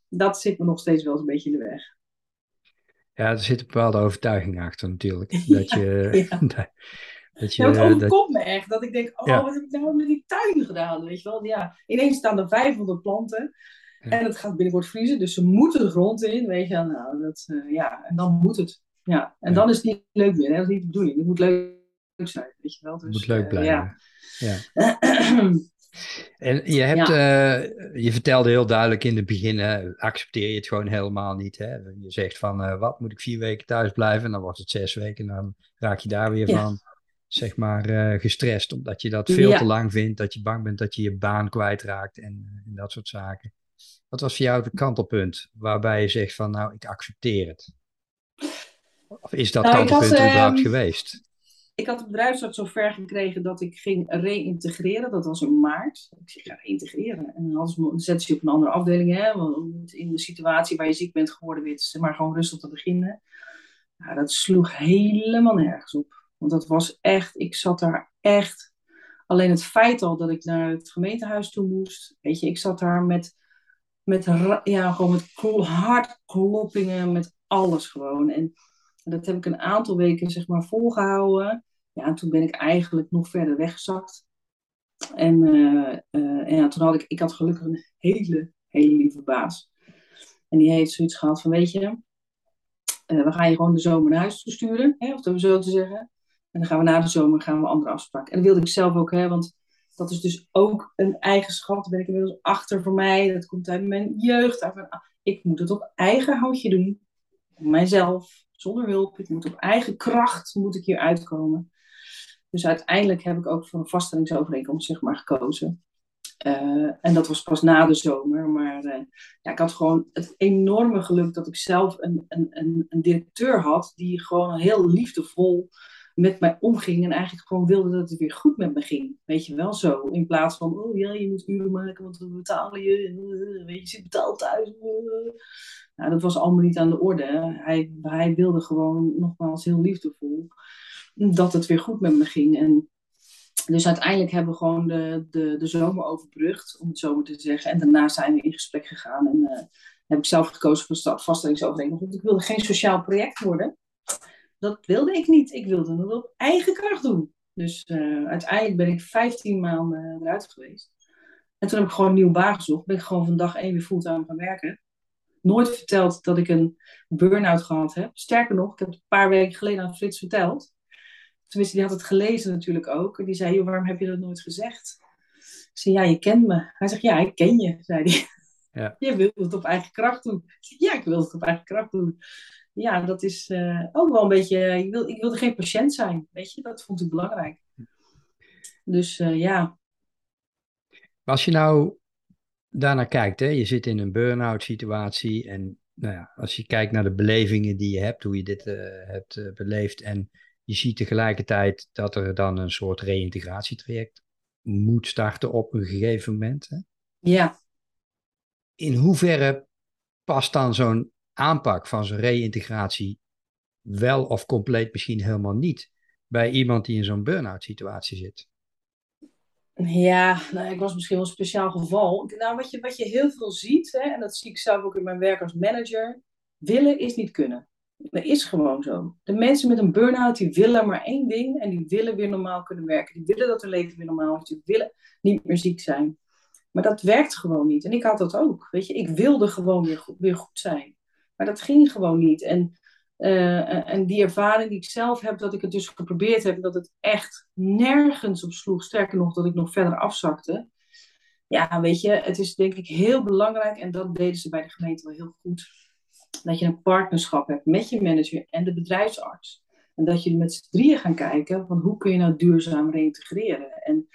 dat zit me nog steeds wel eens een beetje in de weg. Ja, er zit een bepaalde overtuiging achter natuurlijk. Dat je, ja. Dat je, ja, het overkomt me echt. Dat ik denk, oh, wat heb ik nou met die tuin gedaan? Weet je wel? Ja, ineens staan er 500 planten. En het gaat binnenkort vriezen, dus ze moeten de grond in. Weet je, nou, dat, uh, ja, en dan moet het. Ja, en dan is het niet leuk meer. Hè? Dat is niet de bedoeling. Het moet leuk zijn, weet je wel. Dus, het moet leuk eh, blijven. ja. ja. En je, hebt, uh, je vertelde heel duidelijk in het begin, accepteer je het gewoon helemaal niet. Hè? Je zegt van, uh, wat moet ik vier weken thuis blijven? En dan wordt het zes weken en dan raak je daar weer van zeg maar, uh, gestrest. Omdat je dat veel te lang vindt. Dat je bang bent dat je je baan kwijtraakt en, eh, en dat soort zaken. Wat was voor jou het kantelpunt waarbij je zegt van nou, ik accepteer het? Of is dat nou, kantelpunt had, überhaupt ehm, geweest? Ik had de bedrijfsarts zo ver gekregen dat ik ging reïntegreren. Dat was in maart. Ik zeg, ja, reïntegreren. En dan, ze, zetten ze je op een andere afdeling. Hè? Want in de situatie waar je ziek bent geworden, weet maar gewoon rustig te beginnen. Nou, dat sloeg helemaal nergens op. Want dat was echt, ik zat daar echt. Alleen het feit al dat ik naar het gemeentehuis toe moest. Weet je, ik zat daar met, met, ja, gewoon met hartkloppingen, met alles gewoon. En dat heb ik een aantal weken zeg maar volgehouden. Ja, en toen ben ik eigenlijk nog verder weggezakt. En, uh, en ja, toen had ik, ik had gelukkig een hele, hele lieve baas. En die heeft zoiets gehad van, weet je, uh, we gaan je gewoon de zomer naar huis toe sturen, hè, of zo te zeggen. En dan gaan we na de zomer gaan we andere afspraken. En dat wilde ik zelf ook, hè, want dat is dus ook een eigenschap. Daar ben ik inmiddels achter voor mij. Dat komt uit mijn jeugd. Ik moet het op eigen houtje doen. Mijzelf, zonder hulp. Ik moet op eigen kracht moet ik hier uitkomen. Dus uiteindelijk heb ik ook voor een vaststellingsovereenkomst zeg maar, gekozen. Uh, en dat was pas na de zomer. Maar uh, ja, ik had gewoon het enorme geluk dat ik zelf een, een, een, een directeur had die gewoon heel liefdevol met mij omging en eigenlijk gewoon wilde dat het weer goed met me ging. Weet je wel zo. In plaats van, oh ja, je moet uren maken, want we betalen je. Eh, weet je, je zit betaald thuis. Nou, dat was allemaal niet aan de orde. Hij, hij wilde gewoon, nogmaals, heel liefdevol, dat het weer goed met me ging. En dus uiteindelijk hebben we gewoon de, de, de zomer overbrugd, om het zo maar te zeggen. En daarna zijn we in gesprek gegaan. En uh, heb ik zelf gekozen voor vaststellingsovereenkomst. Want ik wilde geen sociaal project worden dat wilde ik niet. Ik wilde het op eigen kracht doen. Dus uh, uiteindelijk ben ik 15 maanden eruit geweest. En toen heb ik gewoon een nieuwe baan gezocht. Ben ik gewoon van dag één weer fulltime gaan werken. Nooit verteld dat ik een burn-out gehad heb. Sterker nog, ik heb het een paar weken geleden aan Frits verteld. Tenminste, die had het gelezen natuurlijk ook. En die zei, joh, waarom heb je dat nooit gezegd? Ik zei, ja, je kent me. Hij zegt, ja, ik ken je, zei hij. Ja. Je wilt het op eigen kracht doen. Ja, ik wil het op eigen kracht doen ja, dat is uh, ook wel een beetje. Ik, wil, ik wilde geen patiënt zijn, weet je, dat vond ik belangrijk. Dus uh, ja. Als je nou daarnaar kijkt, hè, je zit in een burn-out situatie en nou ja, als je kijkt naar de belevingen die je hebt, hoe je dit uh, hebt beleefd en je ziet tegelijkertijd dat er dan een soort reïntegratietraject moet starten op een gegeven moment. Hè? Ja. In hoeverre past dan zo'n aanpak van zijn reïntegratie wel of compleet misschien helemaal niet bij iemand die in zo'n burn-out situatie zit? Ja, nou, ik was misschien wel een speciaal geval. Nou, wat je, wat je heel veel ziet, hè, en dat zie ik zelf ook in mijn werk als manager, willen is niet kunnen. Dat is gewoon zo. De mensen met een burn-out, die willen maar één ding en die willen weer normaal kunnen werken. Die willen dat hun leven weer normaal is. Die willen niet meer ziek zijn. Maar dat werkt gewoon niet. En ik had dat ook. Weet je, ik wilde gewoon weer goed, weer goed zijn. Maar dat ging gewoon niet. En, uh, en die ervaring die ik zelf heb, dat ik het dus geprobeerd heb, dat het echt nergens op sloeg. Sterker nog, dat ik nog verder afzakte. Ja, weet je, het is denk ik heel belangrijk, en dat deden ze bij de gemeente wel heel goed, dat je een partnerschap hebt met je manager en de bedrijfsarts. En dat je met z'n drieën gaan kijken van hoe kun je nou duurzaam reintegreren. En,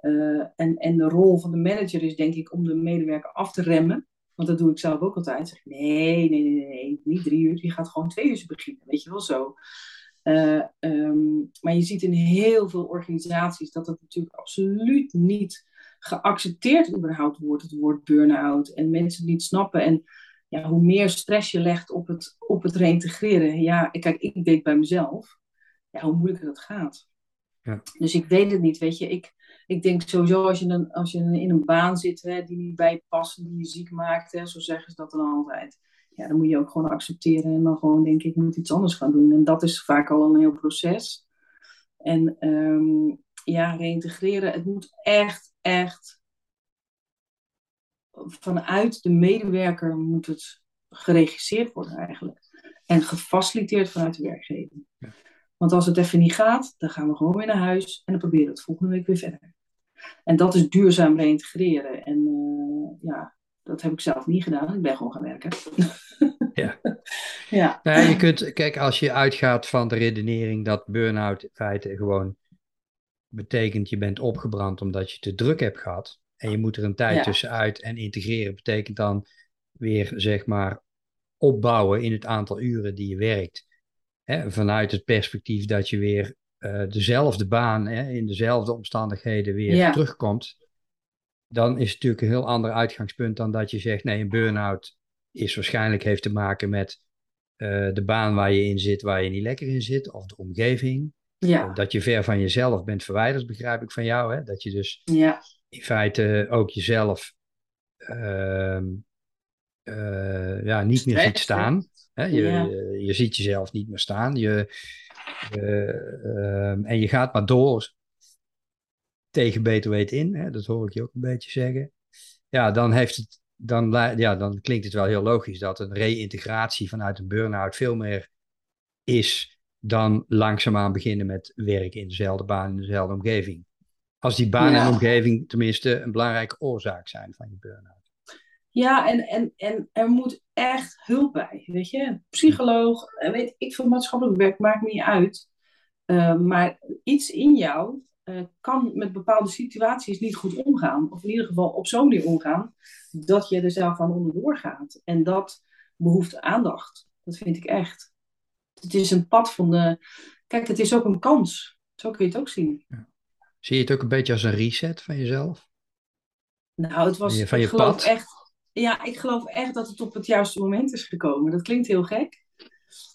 uh, en, en de rol van de manager is denk ik om de medewerker af te remmen. Want dat doe ik zelf ook altijd. Zeg, nee, nee, nee, nee, niet drie uur. Je gaat gewoon twee uur beginnen. Weet je wel zo. Uh, um, maar je ziet in heel veel organisaties dat het natuurlijk absoluut niet geaccepteerd überhaupt wordt, het woord burn-out. En mensen het niet snappen. En ja, hoe meer stress je legt op het, op het reintegreren. Ja, kijk, ik deed bij mezelf. Ja, hoe moeilijker dat gaat. Ja. Dus ik weet het niet, weet je. Ik, ik denk sowieso als je, een, als je in een baan zit hè, die niet bij je past, die je ziek maakt, hè, zo zeggen ze dat dan altijd. Ja, dan moet je ook gewoon accepteren en dan gewoon denken, ik moet iets anders gaan doen. En dat is vaak al een heel proces. En um, ja, reintegreren, het moet echt, echt vanuit de medewerker moet het geregisseerd worden eigenlijk. En gefaciliteerd vanuit de werkgever. Want als het even niet gaat, dan gaan we gewoon weer naar huis en dan proberen we het volgende week weer verder. En dat is duurzaam reintegreren. En uh, ja, dat heb ik zelf niet gedaan. Ik ben gewoon gaan werken. Ja. ja. Nou, je kunt, kijk, als je uitgaat van de redenering dat burn-out in feite gewoon betekent je bent opgebrand omdat je te druk hebt gehad. En je moet er een tijd ja. tussenuit. En integreren betekent dan weer, zeg maar, opbouwen in het aantal uren die je werkt. Hè, vanuit het perspectief dat je weer uh, dezelfde baan hè, in dezelfde omstandigheden weer ja. terugkomt. Dan is het natuurlijk een heel ander uitgangspunt dan dat je zegt, nee, een burn-out is waarschijnlijk heeft te maken met uh, de baan waar je in zit, waar je niet lekker in zit, of de omgeving. Ja. Dat je ver van jezelf bent verwijderd, begrijp ik van jou. Hè? Dat je dus ja. in feite ook jezelf uh, uh, ja, niet meer ziet staan. Hè? Je, ja. je, je, ziet jezelf niet meer staan. Je, ehm, en je gaat maar door tegen beter weten in. Hè? Dat hoor ik je ook een beetje zeggen. Ja, dan, heeft het, dan, ja, dan klinkt het wel heel logisch dat een reïntegratie vanuit een burn-out veel meer is dan langzaamaan beginnen met werken in dezelfde baan, in dezelfde omgeving. Als die baan ja. en omgeving tenminste een belangrijke oorzaak zijn van je burn-out. Ja, en, en, en er moet echt hulp bij, weet je. Psycholoog, eh, weet ik veel maatschappelijk werk, maakt niet uit. Uh, maar iets in jou uh, kan met bepaalde situaties niet goed omgaan. Of in ieder geval op zo'n manier omgaan, dat je er zelf aan onderdoor gaat. En dat behoeft aandacht. Dat vind ik echt. Het is een pad van de. Kijk, het is ook een kans. Zo kun je het ook zien. Ja. Zie je het ook een beetje als een reset van jezelf? Nou, het was. Van je pad? echt. Ja, ik geloof echt dat het op het juiste moment is gekomen. Dat klinkt heel gek.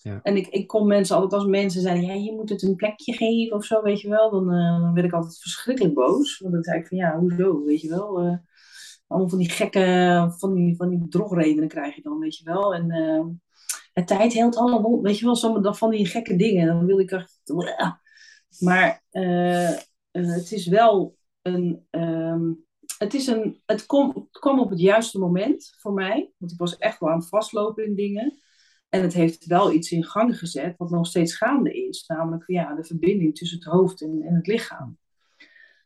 Ja. En ik, ik kom mensen altijd als mensen zeiden, ja, je moet het een plekje geven of zo, weet je wel. Dan, uh, dan werd ik altijd verschrikkelijk boos. Want dan zei ik van, ja, hoezo, weet je wel. Uh, allemaal van die gekke, van die, van die drogredenen krijg je dan, weet je wel. En uh, het tijd heelt allemaal, weet je wel, sommige van die gekke dingen. Dan wil ik echt... Maar het is wel een... Um, het, is een het, kom, kwam op het juiste moment voor mij. Want ik was echt wel aan het vastlopen in dingen. En het heeft wel iets in gang gezet wat nog steeds gaande is. Namelijk ja, de verbinding tussen het hoofd en, en het lichaam.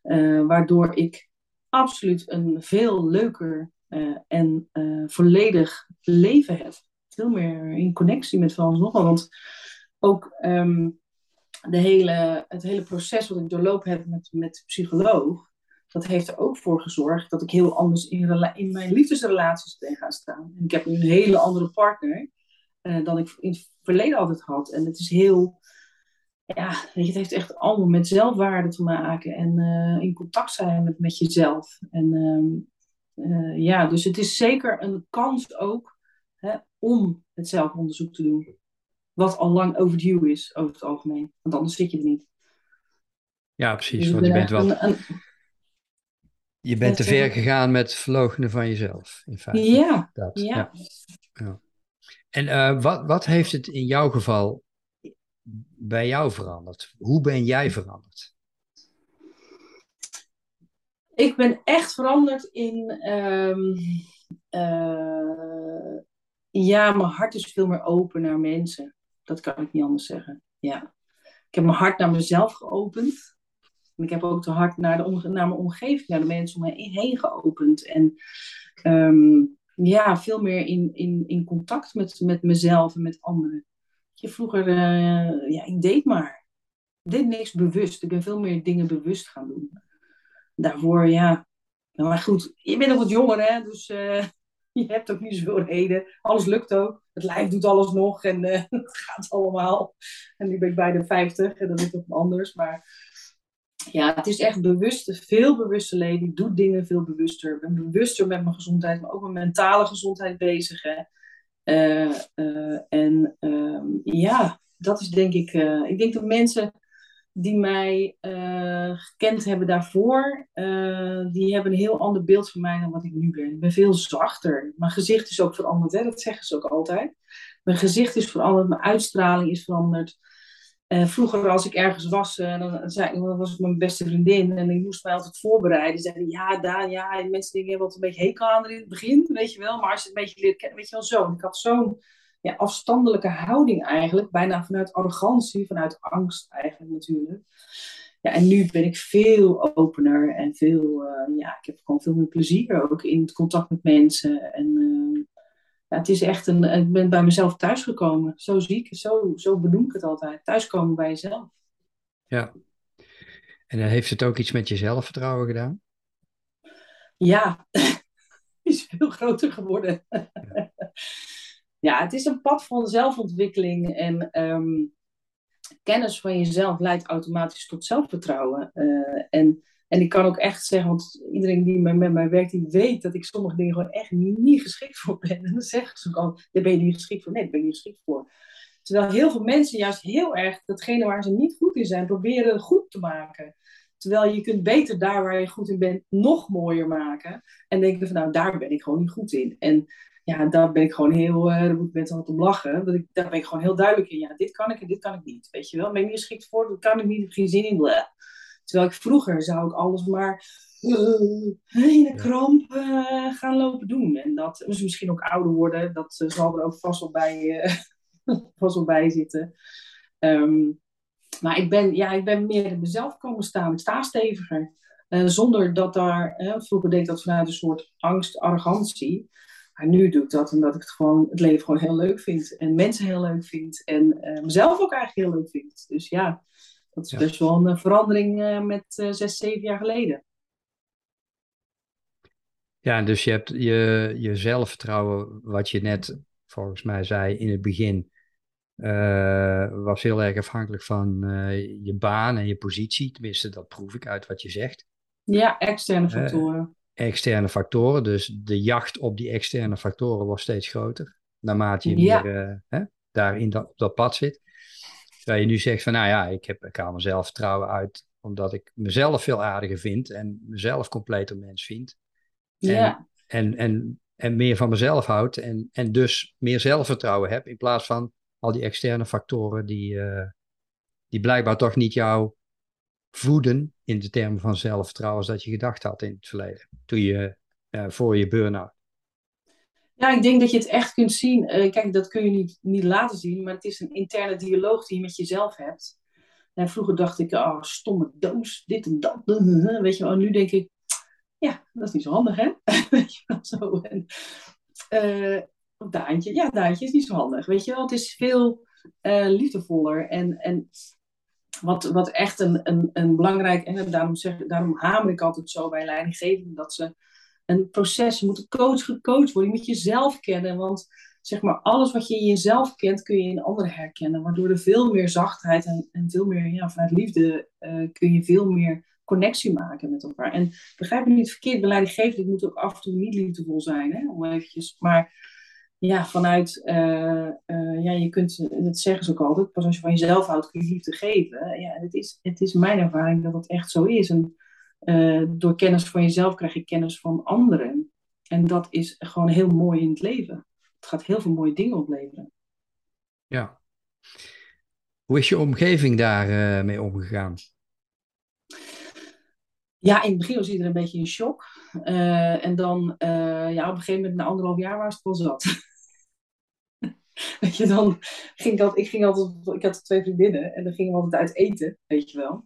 Uh, waardoor ik absoluut een veel leuker uh, en uh, volledig leven heb veel meer in connectie met van Want ook um, de hele, het hele proces wat ik doorlopen heb met, met de psycholoog, dat heeft er ook voor gezorgd dat ik heel anders in, in mijn liefdesrelaties ben gaan staan. En ik heb nu een hele andere partner uh, dan ik in het verleden altijd had. En het is heel, ja, weet je, het heeft echt allemaal met zelfwaarde te maken en uh, in contact zijn met, met jezelf. En um, uh, ja, dus het is zeker een kans ook hè, om het zelfonderzoek te doen. Wat al lang overdue is, over het algemeen. Want anders zit je er niet. Ja, precies. Dus want je bent wel... Een, een... Je bent te ver gegaan met het verloochenen van jezelf, in feite. Ja, dat, ja. ja. En uh, wat, wat heeft het in jouw geval bij jou veranderd? Hoe ben jij veranderd? Ik ben echt veranderd in um, uh, ja, mijn hart is veel meer open naar mensen. Dat kan ik niet anders zeggen. Ja. Ik heb mijn hart naar mezelf geopend. Ik heb ook het hart naar, de naar mijn omgeving, naar de mensen om me heen geopend. En um, ja, veel meer in, in, in contact met, met mezelf en met anderen. Je, vroeger, uh, ja, ik deed maar. Ik deed niks bewust. Ik ben veel meer dingen bewust gaan doen. Daarvoor, ja. Maar goed, je bent nog wat jonger, hè? Dus uh, je hebt ook niet zoveel reden. Alles lukt ook. Het lijf doet alles nog en uh, het gaat allemaal. En nu ben ik bij de 50 en dat is toch anders. Maar ja, het is echt bewust, veel bewuste leven. Ik doe dingen veel bewuster. Ik ben bewuster met mijn gezondheid, maar ook met mentale gezondheid bezig. Hè. Uh, uh, en uh, ja, dat is denk ik. ik denk dat mensen die mij gekend hebben daarvoor, die hebben een heel ander beeld van mij dan wat ik nu ben. Ik ben veel zachter. Mijn gezicht is ook veranderd, hè? dat zeggen ze ook altijd. Mijn gezicht is veranderd, mijn uitstraling is veranderd. Uh, vroeger, als ik ergens was, uh, dan, zei, was ik mijn beste vriendin en ik moest mij altijd voorbereiden. Zeiden ja, daar, ja, en mensen denken wat een beetje hekel aan in het begin, weet je wel. Maar als je het een beetje leert kennen, weet je wel zo. Ik had zo'n ja, afstandelijke houding eigenlijk, bijna vanuit arrogantie, vanuit angst eigenlijk natuurlijk. Ja, en nu ben ik veel opener en veel, uh, ja, ik heb gewoon veel meer plezier ook in het contact met mensen. En ja, het is echt een, ik ben bij mezelf thuisgekomen. Zo zie ik zo, zo benoem ik het altijd. Thuiskomen bij jezelf. Ja. En dan heeft het ook iets met je zelfvertrouwen gedaan? Ja, is veel groter geworden. Ja. ja. het is een pad van zelfontwikkeling en ehm, kennis van jezelf leidt automatisch tot zelfvertrouwen. Uh, en en ik kan ook echt zeggen, want iedereen die met mij werkt, die weet dat ik sommige dingen gewoon echt niet, geschikt voor ben. En dan zeggen ze ook al, daar ben je niet geschikt voor. Nee, daar ben je niet geschikt voor. Terwijl heel veel mensen juist heel erg datgene waar ze niet goed in zijn, proberen goed te maken. Terwijl je kunt beter daar waar je goed in bent nog mooier maken. En denken van nou, daar ben ik gewoon niet goed in. En ja, daar ben ik gewoon heel, uh, daar moet ik mensen om lachen. Dat ik, daar ben ik gewoon heel duidelijk in. Ja, dit kan ik en dit kan ik niet. Weet je wel, ben ik niet geschikt voor, dat kan ik niet, heb geen zin in. Bleh. Terwijl ik vroeger zou ik alles maar uh, in een kramp uh, gaan lopen doen. En dat is misschien ook ouder worden. Dat uh, zal er ook vast wel bij, vast wel bij zitten. Um, maar ik ben, ja, ik ben meer in mezelf komen staan. Ik sta steviger. zonder dat daar, vroeger deed ik dat vanuit een soort angst, arrogantie. Maar nu doe ik dat omdat ik het, gewoon, het leven gewoon heel leuk vind. En mensen heel leuk vind. En mezelf ook eigenlijk heel leuk vind. Dus ja, dat is best wel een verandering uh, met uh, zes, zeven jaar geleden. Ja, dus je hebt je, je zelfvertrouwen, wat je net volgens mij zei in het begin, uh, was heel erg afhankelijk van je baan en je positie. Tenminste, dat proef ik uit wat je zegt. Ja, externe factoren. externe factoren, dus de jacht op die externe factoren wordt steeds groter. Naarmate je meer hè, daar in dat, op dat pad zit. Terwijl je nu zegt van, nou ja, ik, heb, ik haal mezelf vertrouwen uit omdat ik mezelf veel aardiger vind en mezelf completer mens vind. Ja. En, en, en, en meer van mezelf houd en, en dus meer zelfvertrouwen heb in plaats van al die externe factoren die, uh, die blijkbaar toch niet jou voeden in de termen van zelfvertrouwen als dat je gedacht had in het verleden, toen je uh, voor je burn-out. Ja, ik denk dat je het echt kunt zien. Uh, kijk, dat kun je niet, niet laten zien, maar het is een interne dialoog die je met jezelf hebt. En vroeger dacht ik, oh, stomme doos, dit en dat. Weet je wel, nu denk ik, ja, dat is niet zo handig, hè? Weet je wel, zo. En, uh, Daantje, ja, Daantje is niet zo handig. Weet je wel, het is veel uh, liefdevoller. En, en wat, wat echt een, een, een belangrijk, en daarom, zeg, daarom hamer ik altijd zo bij leidinggevenden, dat ze een proces. Je moet coach gecoacht worden. Je moet jezelf kennen. Want zeg maar, alles wat je in jezelf kent, kun je in anderen herkennen. Waardoor er veel meer zachtheid en, en veel meer ja, vanuit liefde uh, kun je veel meer connectie maken met elkaar. En begrijp me niet verkeerd, de leidinggevende moet ook af en toe niet liefdevol zijn. Hè? Om eventjes, maar ja, vanuit, uh, uh, ja, je kunt, dat zeggen ze ook altijd, pas als je van jezelf houdt kun je liefde geven. Ja, het is, het is mijn ervaring dat dat echt zo is. En uh, door kennis van jezelf krijg je kennis van anderen. En dat is gewoon heel mooi in het leven. Het gaat heel veel mooie dingen opleveren. Ja. Hoe is je omgeving daar uh, mee omgegaan? Ja, in het begin was iedereen een beetje in shock. Uh, en dan, ja, op een gegeven moment, na anderhalf jaar, was het wel zat. weet je, dan ging ik altijd, ik ging altijd, ik had twee vriendinnen en dan gingen we altijd uit eten, weet je wel.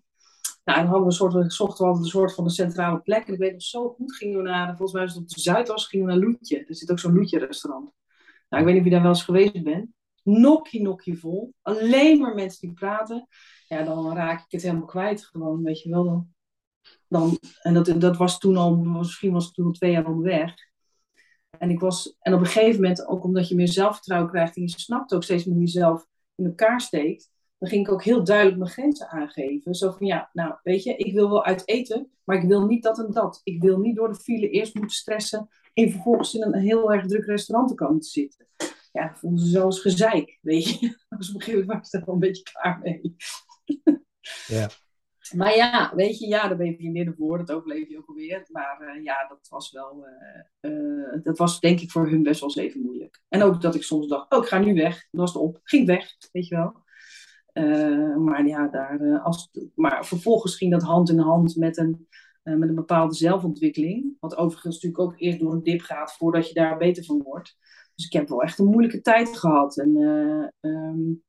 Nou, en hadden we soort, zochten we altijd een soort van een centrale plek. En ik weet nog zo goed, gingen we naar, volgens mij was het op de Zuidas, gingen naar Loetje. Er zit ook zo'n Loetje-restaurant. Nou, ik weet niet of je daar wel eens geweest bent. Nokkie, nokkie vol. Alleen maar mensen die praten. Ja, dan raak ik het helemaal kwijt gewoon, weet je wel. Dan, dan, en dat, dat was toen al, misschien was ik toen al twee jaar onderweg. en, ik was, en op een gegeven moment, ook omdat je meer zelfvertrouwen krijgt en je snapt ook steeds meer jezelf in elkaar steekt, dan ging ik ook heel duidelijk mijn grenzen aangeven. Zo van ja, nou weet je, ik wil wel uit eten, maar ik wil niet dat en dat. Ik wil niet door de file eerst moeten stressen en vervolgens in een heel erg druk restaurant te komen te zitten. Ja, dat vonden ze als gezeik, weet je. Dus op een gegeven moment was ik er wel een beetje klaar mee. Ja. Maar ja, weet je, ja, daar ben je vriendinnen voor, dat overleef je ook alweer. Maar uh, ja, dat was wel, uh, uh, dat was denk ik voor hun best wel eens even moeilijk. En ook dat ik soms dacht, oh, ik ga nu weg. Dat was het op, ging weg, weet je wel. Maar ja, daar, als, maar vervolgens ging dat hand in hand met een, met een bepaalde zelfontwikkeling. Wat overigens natuurlijk ook eerst door een dip gaat voordat je daar beter van wordt. Dus ik heb wel echt een moeilijke tijd gehad. En um,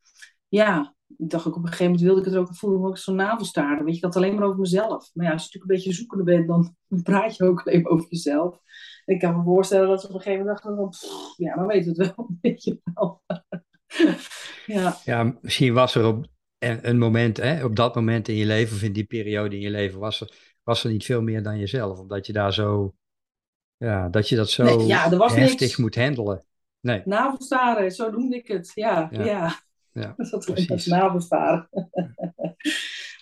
ja, ik dacht ook op een gegeven moment wilde ik het ook voelen ook zo'n navelstaren. Weet je, dat alleen maar over mezelf. Maar ja, als je natuurlijk een beetje zoekende bent, dan, praat je ook alleen maar over jezelf. ik kan me voorstellen dat ze op een gegeven moment dachten ja, dan weten we het wel een beetje wel. ja. ja, misschien was er op een moment, hè, op dat moment in je leven, of in die periode in je leven, was er, was er niet veel meer dan jezelf. Omdat je daar zo, ja, dat je dat zo nee, ja, er was heftig niks. moet handelen. Nee. Navelstaren, zo noemde ik het. Ja, ja. ja. Ja, dat is navelstaren.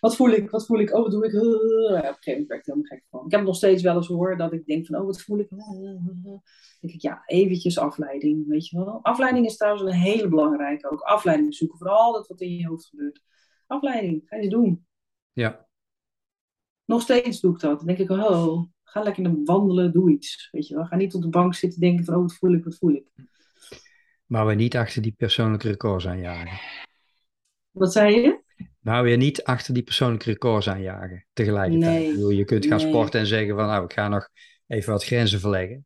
wat voel ik? Wat voel ik? Oh, wat doe ik? Op een gegeven moment werd ik helemaal gek van. Ik heb nog steeds wel eens hoor dat ik denk van, oh, wat voel ik? Denk ik, ja, eventjes afleiding, weet je wel. Afleiding is trouwens een hele belangrijke. Ook afleiding zoeken voor al dat wat in je hoofd gebeurt. Afleiding, ga je doen. Ja. Nog steeds doe ik dat. Dan denk ik, oh, ga lekker wandelen, doe iets. Weet je wel. Ga niet op de bank zitten denken van, oh, wat voel ik, wat voel ik. Maar we niet achter die persoonlijke records aanjagen. Wat zei je? Nou, weer niet achter die persoonlijke records aanjagen tegelijkertijd. Nee, je kunt gaan sporten en zeggen van nou, ik ga nog even wat grenzen verleggen.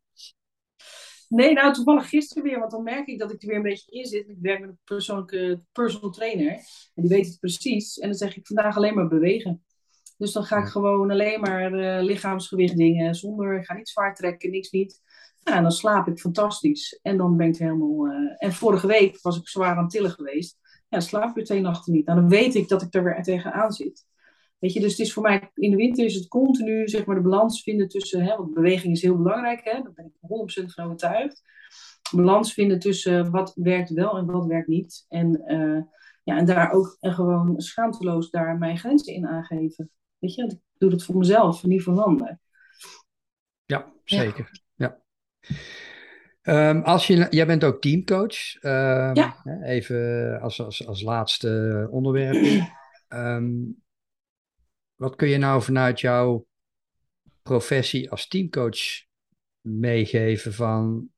Nee, nou toevallig gisteren weer, want dan merk ik dat ik er weer een beetje in zit. Ik werk met een persoonlijke personal trainer en die weet het precies. En dan zeg ik vandaag alleen maar bewegen. Dus dan ga ik gewoon alleen maar uh, lichaamsgewicht dingen, zonder, ik ga niet zwaar trekken, niks niet. Ja, dan slaap ik fantastisch. En dan ben ik helemaal. Uh, en vorige week was ik zwaar aan tillen geweest. Ja, slaap weer twee nachten niet. Nou, dan weet ik dat ik er weer tegenaan zit. Weet je, dus het is voor mij, in de winter is het continu, zeg maar, de balans vinden tussen, hè, want beweging is heel belangrijk, hè, daar ben ik 100% van overtuigd. Balans vinden tussen wat werkt wel en wat werkt niet. En, uh, ja, en daar ook en gewoon schaamteloos daar mijn grenzen in aangeven. Weet je, ik doe dat voor mezelf, niet voor anderen. Ja, zeker. Um, als je, jij bent ook teamcoach. Um, ja. Even als, als, als laatste onderwerp. Um, wat kun je nou vanuit jouw professie als teamcoach meegeven van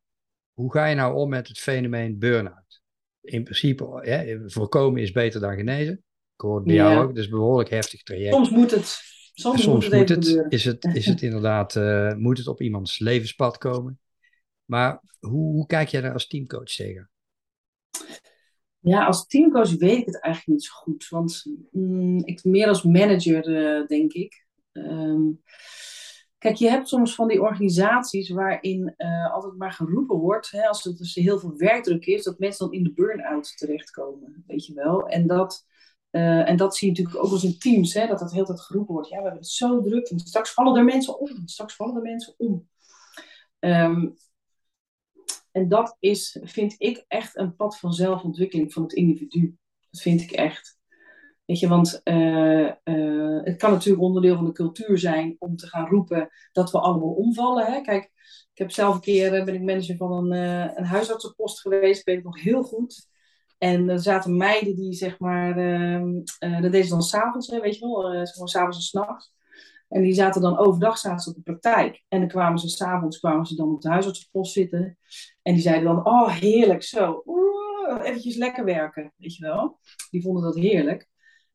hoe ga je nou om met het fenomeen burn-out? In principe, voorkomen is beter dan genezen. Ik hoor het bij jou ook, dus behoorlijk heftig traject. Soms moet het. Soms, Soms moet het. is, het is het inderdaad, uh, moet het op iemands levenspad komen? Maar hoe, hoe kijk jij daar als teamcoach tegen? Ja, als teamcoach weet ik het eigenlijk niet zo goed. Want mm, ik meer als manager, uh, denk ik. Um, kijk, je hebt soms van die organisaties waarin uh, altijd maar geroepen wordt, hè, als er dus heel veel werkdruk is, dat mensen dan in de burn-out terechtkomen. Weet je wel. En dat, uh, en dat zie je natuurlijk ook als in teams, hè, dat dat heel tijd geroepen wordt. Ja, we hebben het zo druk en straks vallen er mensen om. Straks vallen er mensen om. Um, en dat is, vind ik, echt een pad van zelfontwikkeling van het individu. Dat vind ik echt. Weet je, want uh, uh, het kan natuurlijk onderdeel van de cultuur zijn om te gaan roepen dat we allemaal omvallen. Hè? Kijk, ik heb zelf een keer, eh, ben ik manager van een, uh, een huisartsenpost geweest, weet ik nog heel goed. En er zaten meiden die, zeg maar, uh, dat deden ze dan s'avonds, weet je wel, maar, s'avonds en s'nachts. En die zaten dan overdag zaten ze op de praktijk. En dan kwamen ze s'avonds kwamen ze dan op de huisartsenpost zitten. En die zeiden dan, oh heerlijk zo. Oeh, eventjes lekker werken, weet je wel. Die vonden dat heerlijk.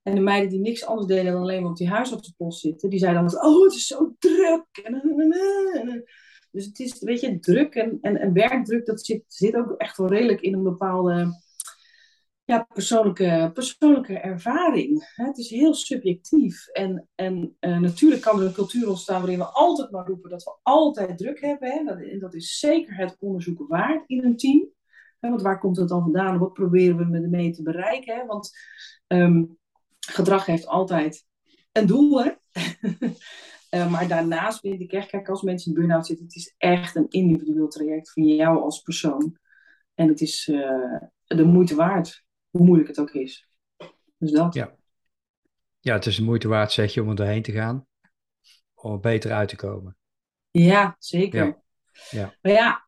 En de meiden die niks anders deden dan alleen maar op die huisartsenpost zitten. Die zeiden dan, oh het is zo druk. Dus het is, weet je, druk en, en, en werkdruk, dat zit, zit ook echt wel redelijk in een bepaalde ja, persoonlijke, persoonlijke ervaring. Het is heel subjectief. En, en uh, natuurlijk kan er een cultuur ontstaan waarin we altijd maar roepen dat we altijd druk hebben. Dat, dat is zeker het onderzoeken waard in een team. Want waar komt het dan vandaan? Wat proberen we ermee te bereiken? Want um, gedrag heeft altijd een doel. Hè? Uh, maar daarnaast vind ik echt, kijk, als mensen in burn-out zitten, het is echt een individueel traject van jou als persoon. En het is uh, de moeite waard, hoe moeilijk het ook is. Dus dat. Ja. ja, het is de moeite waard, zeg je, om er doorheen te gaan. Om er beter uit te komen. Ja, zeker. Ja. ja. Maar ja,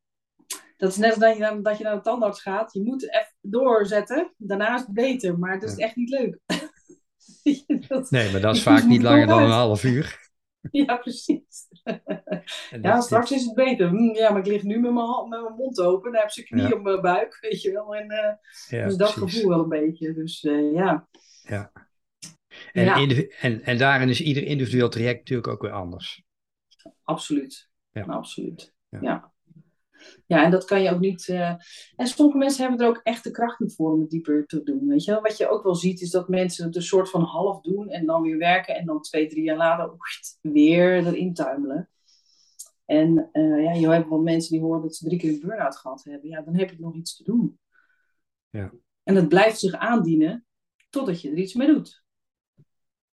dat is net als dat je, dat je naar de tandarts gaat. Je moet even doorzetten. Daarna is het beter, maar het is echt niet leuk. dat, nee, maar dat is vaak niet langer dan een half uur. Ja, precies. ja, straks is het beter. Hm, ja, maar ik lig nu met mijn, met mijn mond open. Dan heb ze knie ja. op mijn buik, weet je wel. En, uh, ja, dus dat precies. gevoel wel een beetje. Dus uh, ja. Ja. En, ja. en, en daarin is ieder individueel traject natuurlijk ook weer anders. Absoluut. Ja. Absoluut. ja. Ja, en dat kan je ook niet. Uh... En sommige mensen hebben er ook echt de kracht niet voor om het dieper te doen. Weet je? Wat je ook wel ziet, is dat mensen het een soort van half doen en dan weer werken en dan twee, drie jaar later oeit, weer erin tuimelen. En uh, ja, je hebt wel mensen die horen dat ze drie keer een burn-out gehad hebben. Ja, dan heb je nog iets te doen. Ja. En dat blijft zich aandienen totdat je er iets mee doet.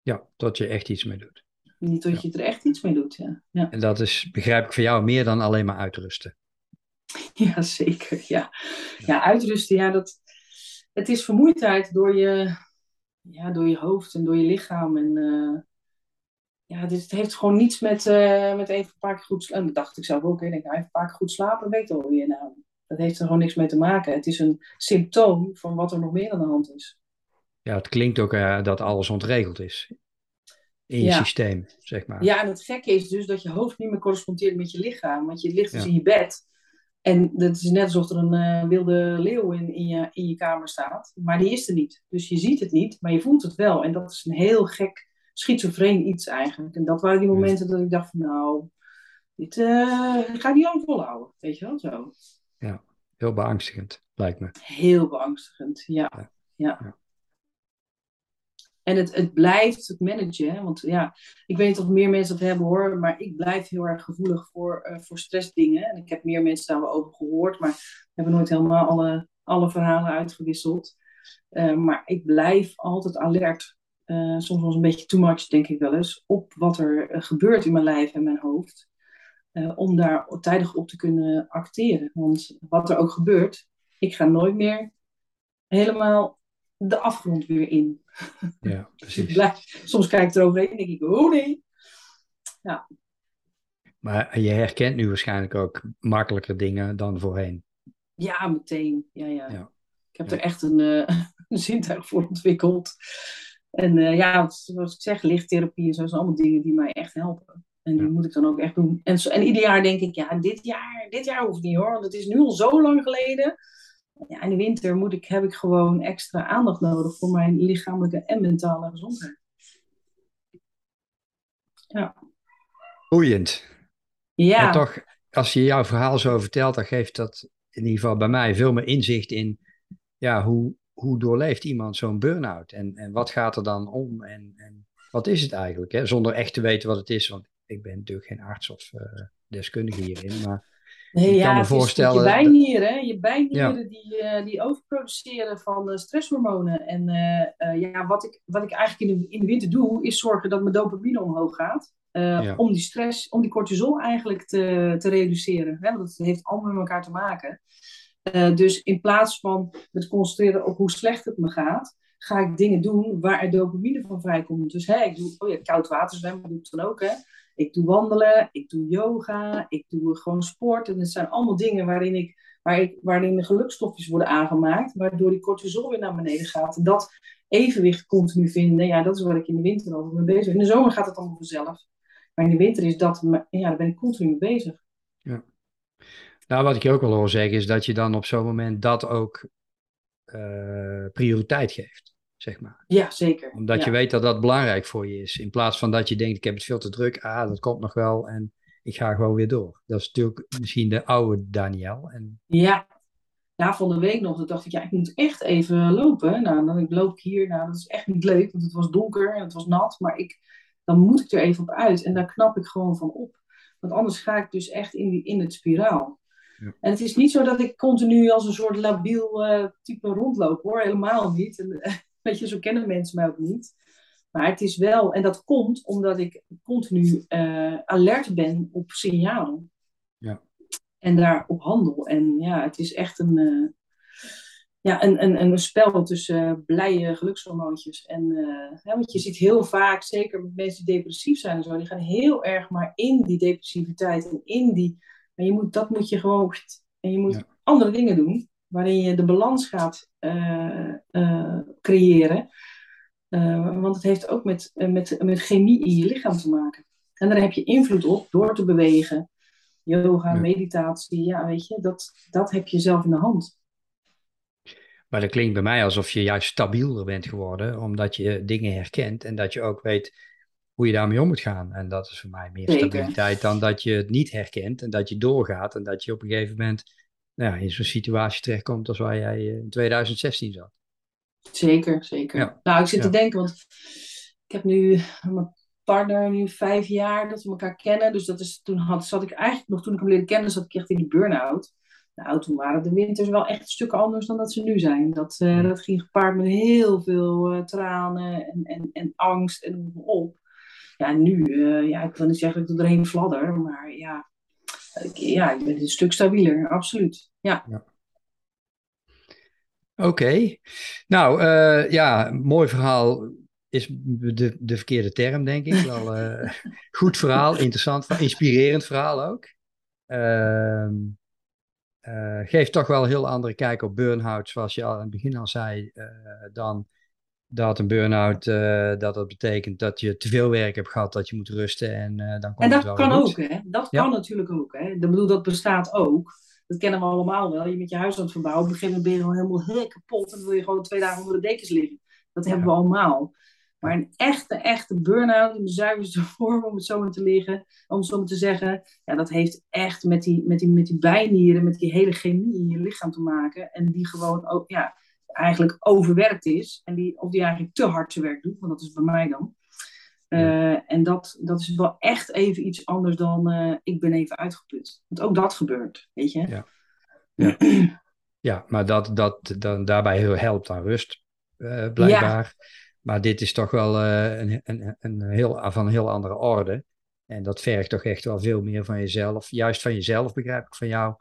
Ja, tot je echt iets mee doet. Niet tot je er echt iets mee doet, ja. ja. En dat is, begrijp ik, voor jou meer dan alleen maar uitrusten. Ja, zeker. Ja, ja uitrusten, ja, dat, het is vermoeidheid door je, ja, door je hoofd en door je lichaam. En uh, ja, dit, het heeft gewoon niets met, uh, met even een paar keer goed slapen. Dat dacht ik zelf ook. Ik denk, nou, even een paar keer goed slapen, weet al weer nou. Dat heeft er gewoon niks mee te maken. Het is een symptoom van wat er nog meer aan de hand is. Ja, het klinkt ook uh, dat alles ontregeld is in je systeem, zeg maar. Ja, en het gekke is dus dat je hoofd niet meer correspondeert met je lichaam. Want je ligt dus in je bed en dat is net alsof er een uh, wilde leeuw in, in, je, in je kamer staat. Maar die is er niet. Dus je ziet het niet, maar je voelt het wel. En dat is een heel gek, schizofreen iets eigenlijk. En dat waren die momenten dat ik dacht van nou, dit uh, ga ik niet lang volhouden. Weet je wel, zo. Ja, heel beangstigend, lijkt me. Heel beangstigend, ja. ja. ja. En het, het blijft het managen. Hè? Want ja, ik weet niet meer mensen dat hebben hoor. Maar ik blijf heel erg gevoelig voor, uh, voor stressdingen. En ik heb meer mensen daar wel over gehoord. Maar we hebben nooit helemaal alle, alle verhalen uitgewisseld. Uh, maar ik blijf altijd alert. Uh, soms wel een beetje too much, denk ik wel eens. Op wat er gebeurt in mijn lijf en mijn hoofd. om daar tijdig op te kunnen acteren. Want wat er ook gebeurt, ik ga nooit meer helemaal de afgrond weer in. Ja, precies. soms kijk ik eroverheen en denk ik, oh nee. Ja. Maar je herkent nu waarschijnlijk ook makkelijker dingen dan voorheen. Ja, meteen. Ja, ja. ja. Ik heb er echt een, uh, een zintuig voor ontwikkeld. En uh, ja, zoals ik zeg, lichttherapie en zo zijn allemaal dingen die mij echt helpen. En die moet ik dan ook echt doen. En, en ieder jaar denk ik, ja, dit jaar, dit jaar hoeft niet hoor. Want het is nu al zo lang geleden ja, in de winter moet ik, heb ik gewoon extra aandacht nodig voor mijn lichamelijke en mentale gezondheid. Ja. Boeiend. Ja. En toch, als je jouw verhaal zo vertelt, dan geeft dat in ieder geval bij mij veel meer inzicht in ja, hoe, hoe doorleeft iemand zo'n burn-out en, en wat gaat er dan om en, en wat is het eigenlijk, hè? zonder echt te weten wat het is, want ik ben natuurlijk geen arts of uh, deskundige hierin, maar Nee, ja, kan me voorstellen. Je bijnieren, je bijnieren die, uh, die overproduceren van uh, stresshormonen. En uh, ja, wat ik, wat ik eigenlijk in de, in de winter doe, is zorgen dat mijn dopamine omhoog gaat. Ja. Om die stress, om die cortisol eigenlijk te, te reduceren. Hè? Want dat heeft allemaal met elkaar te maken. dus in plaats van me te concentreren op hoe slecht het me gaat, ga ik dingen doen waar er dopamine van vrijkomt. Dus hè, ik doe oh ja, koud water zwemmen, doe ik dan ook. Hè? Ik doe wandelen, ik doe yoga, ik doe gewoon sport. En het zijn allemaal dingen waarin, ik, waar ik, waarin de gelukstofjes worden aangemaakt, waardoor die cortisol weer naar beneden gaat. En dat evenwicht continu vinden, ja, dat is waar ik in de winter altijd mee bezig ben. In de zomer gaat het allemaal vanzelf. Maar in de winter is dat, ja, daar ben ik continu mee bezig. Ja. Nou, wat ik je ook wel hoor zeggen, is dat je dan op zo'n moment dat ook uh, prioriteit geeft zeg maar. Ja, zeker. Omdat je weet dat dat belangrijk voor je is. In plaats van dat je denkt, ik heb het veel te druk, ah, dat komt nog wel en ik ga gewoon weer door. Dat is natuurlijk misschien de oude Daniel. En... Ja. ja, van de week nog, dacht ik, ja, ik moet echt even lopen. Nou, dan ik loop hier, nou, dat is echt niet leuk, want het was donker en het was nat, maar ik, dan moet ik er even op uit en daar knap ik gewoon van op. Want anders ga ik dus echt in, die, in het spiraal. Ja. En het is niet zo dat ik continu als een soort labiel uh, type rondloop hoor, helemaal niet. En, Weet je, zo kennen mensen mij ook niet. Maar het is wel, en dat komt omdat ik continu uh, alert ben op signalen. Ja. En daarop handel. En ja, het is echt een, uh, ja, een, een, een spel tussen uh, blije gelukshormoontjes. En, want je ziet heel vaak, zeker met mensen die depressief zijn en zo, die gaan heel erg maar in die depressiviteit en in die. En je moet, dat moet je gewoon. En je moet ja. andere dingen doen, waarin je de balans gaat creëren. Uh, want het heeft ook met, uh, met, met chemie in je lichaam te maken. En daar heb je invloed op door te bewegen. Yoga, ja. meditatie, ja, weet je, dat, dat heb je zelf in de hand. Maar dat klinkt bij mij alsof je juist stabieler bent geworden, omdat je dingen herkent en dat je ook weet hoe je daarmee om moet gaan. En dat is voor mij meer Zeker. stabiliteit dan dat je het niet herkent en dat je doorgaat en dat je op een gegeven moment nou ja, in zo'n situatie terechtkomt als waar jij in 2016 zat. Zeker, zeker. Ja. Nou, ik zit te denken, want ik heb nu mijn partner nu vijf jaar dat we elkaar kennen. Dus dat is, toen had, zat ik eigenlijk nog, toen ik hem leerde kennen, zat ik echt in die burn-out. Nou, toen waren de winters wel echt een stuk anders dan dat ze nu zijn. Dat, uh, dat ging gepaard met heel veel uh, tranen en, en, en angst en op. Ja, nu, uh, ja, ik wil niet zeggen dat ik er doorheen fladder, maar ja, ja, ik ben een stuk stabieler, absoluut. ja. ja. Oké. Nou, uh, ja, mooi verhaal is de, de verkeerde term, denk ik. Wel uh, goed verhaal, interessant verhaal, inspirerend verhaal ook. Uh, geeft toch wel een heel andere kijk op burn-out, zoals je al aan het begin al zei, dan dat een burn-out, dat dat betekent dat je te veel werk hebt gehad, dat je moet rusten en dan komt En dat het wel kan goed. ook, hè? Dat ja. kan natuurlijk ook, hè? Ik bedoel, dat bestaat ook. Dat kennen we allemaal wel. Je met je huis aan het verbouwen. Op een gegeven moment ben je gewoon helemaal kapot. En dan wil je gewoon twee dagen onder de dekens liggen. Dat hebben we allemaal. Maar een echte, echte burn-out in de zuiverste vorm, om het zo maar te liggen, om het zo maar te zeggen, ja, dat heeft echt met die, met, die, met die bijnieren, met die hele chemie in je lichaam te maken. En die gewoon ook, ja, eigenlijk overwerkt is. En die, of die eigenlijk te hard zijn werk doet, want dat is bij mij dan. Uh, en dat, dat is wel echt even iets anders dan uh, ik ben even uitgeput. Want ook dat gebeurt, weet je. Ja, ja. ja maar dat, dat dan daarbij heel helpt aan rust, uh, blijkbaar. Ja. Maar dit is toch wel een, een, een heel, van een heel andere orde. En dat vergt toch echt wel veel meer van jezelf. Juist van jezelf, begrijp ik van jou.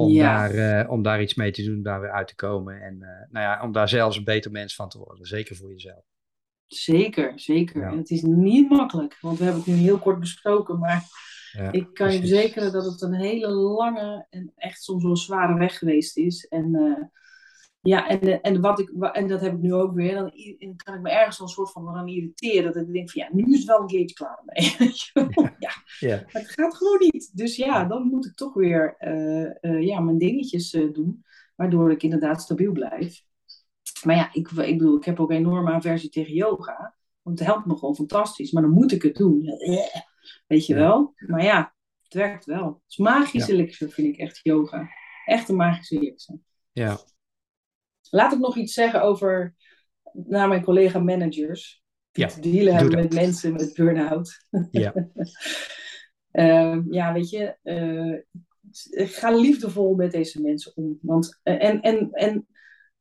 Om, ja. daar, om daar iets mee te doen, daar weer uit te komen. En nou ja, om daar zelfs een beter mens van te worden. Zeker voor jezelf. Zeker, zeker. Ja. En het is niet makkelijk, want we hebben het nu heel kort besproken, maar ja, ik kan precies. je verzekeren dat het een hele lange en echt soms wel zware weg geweest is. En uh, ja, en, en, wat ik, en dat heb ik nu ook weer, dan kan ik me ergens wel een soort van aan irriteren, dat ik denk van ja, nu is het wel een keertje klaar mee. ja, ja. Maar het gaat gewoon niet. Dus ja, dan moet ik toch weer uh, uh, ja, mijn dingetjes doen, waardoor ik inderdaad stabiel blijf. Maar ja, ik, ik bedoel, ik heb ook enorme aversie tegen yoga. Want het helpt me gewoon fantastisch. Maar dan moet ik het doen. Weet je wel? Maar ja, het werkt wel. Het is magische ja. elixir, vind ik echt yoga. Echt een magische elixir. Ja. Laat ik nog iets zeggen over naar mijn collega managers. Die ja, te dealen hebben met mensen met burn-out. Ja. uh, ja, weet je. Uh, ga liefdevol met deze mensen om. Want, uh, en, en, en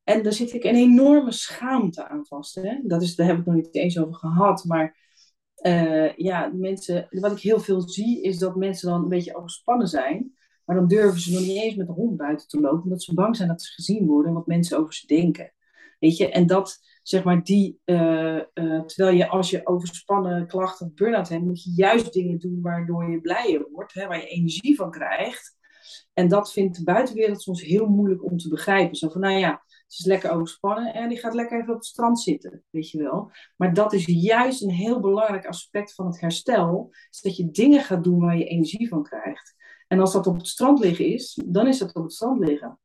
en daar zit ik een enorme schaamte aan vast. Hè? Dat is, daar heb ik nog niet eens over gehad. Maar uh, ja, mensen, wat ik heel veel zie, is dat mensen dan een beetje overspannen zijn. Maar dan durven ze nog niet eens met de hond buiten te lopen. Omdat ze bang zijn dat ze gezien worden en wat mensen over ze denken. Weet je, en dat, zeg maar, die, uh, uh, terwijl je als je overspannen klachten of burn-out hebt, moet je juist dingen doen waardoor je blijer wordt, hè, waar je energie van krijgt. En dat vindt de buitenwereld soms heel moeilijk om te begrijpen. Zo van, nou ja, ze is lekker overspannen en die gaat lekker even op het strand zitten, weet je wel. Maar dat is juist een heel belangrijk aspect van het herstel. Is dat je dingen gaat doen waar je energie van krijgt. En als dat op het strand liggen is, dan is dat op het strand liggen.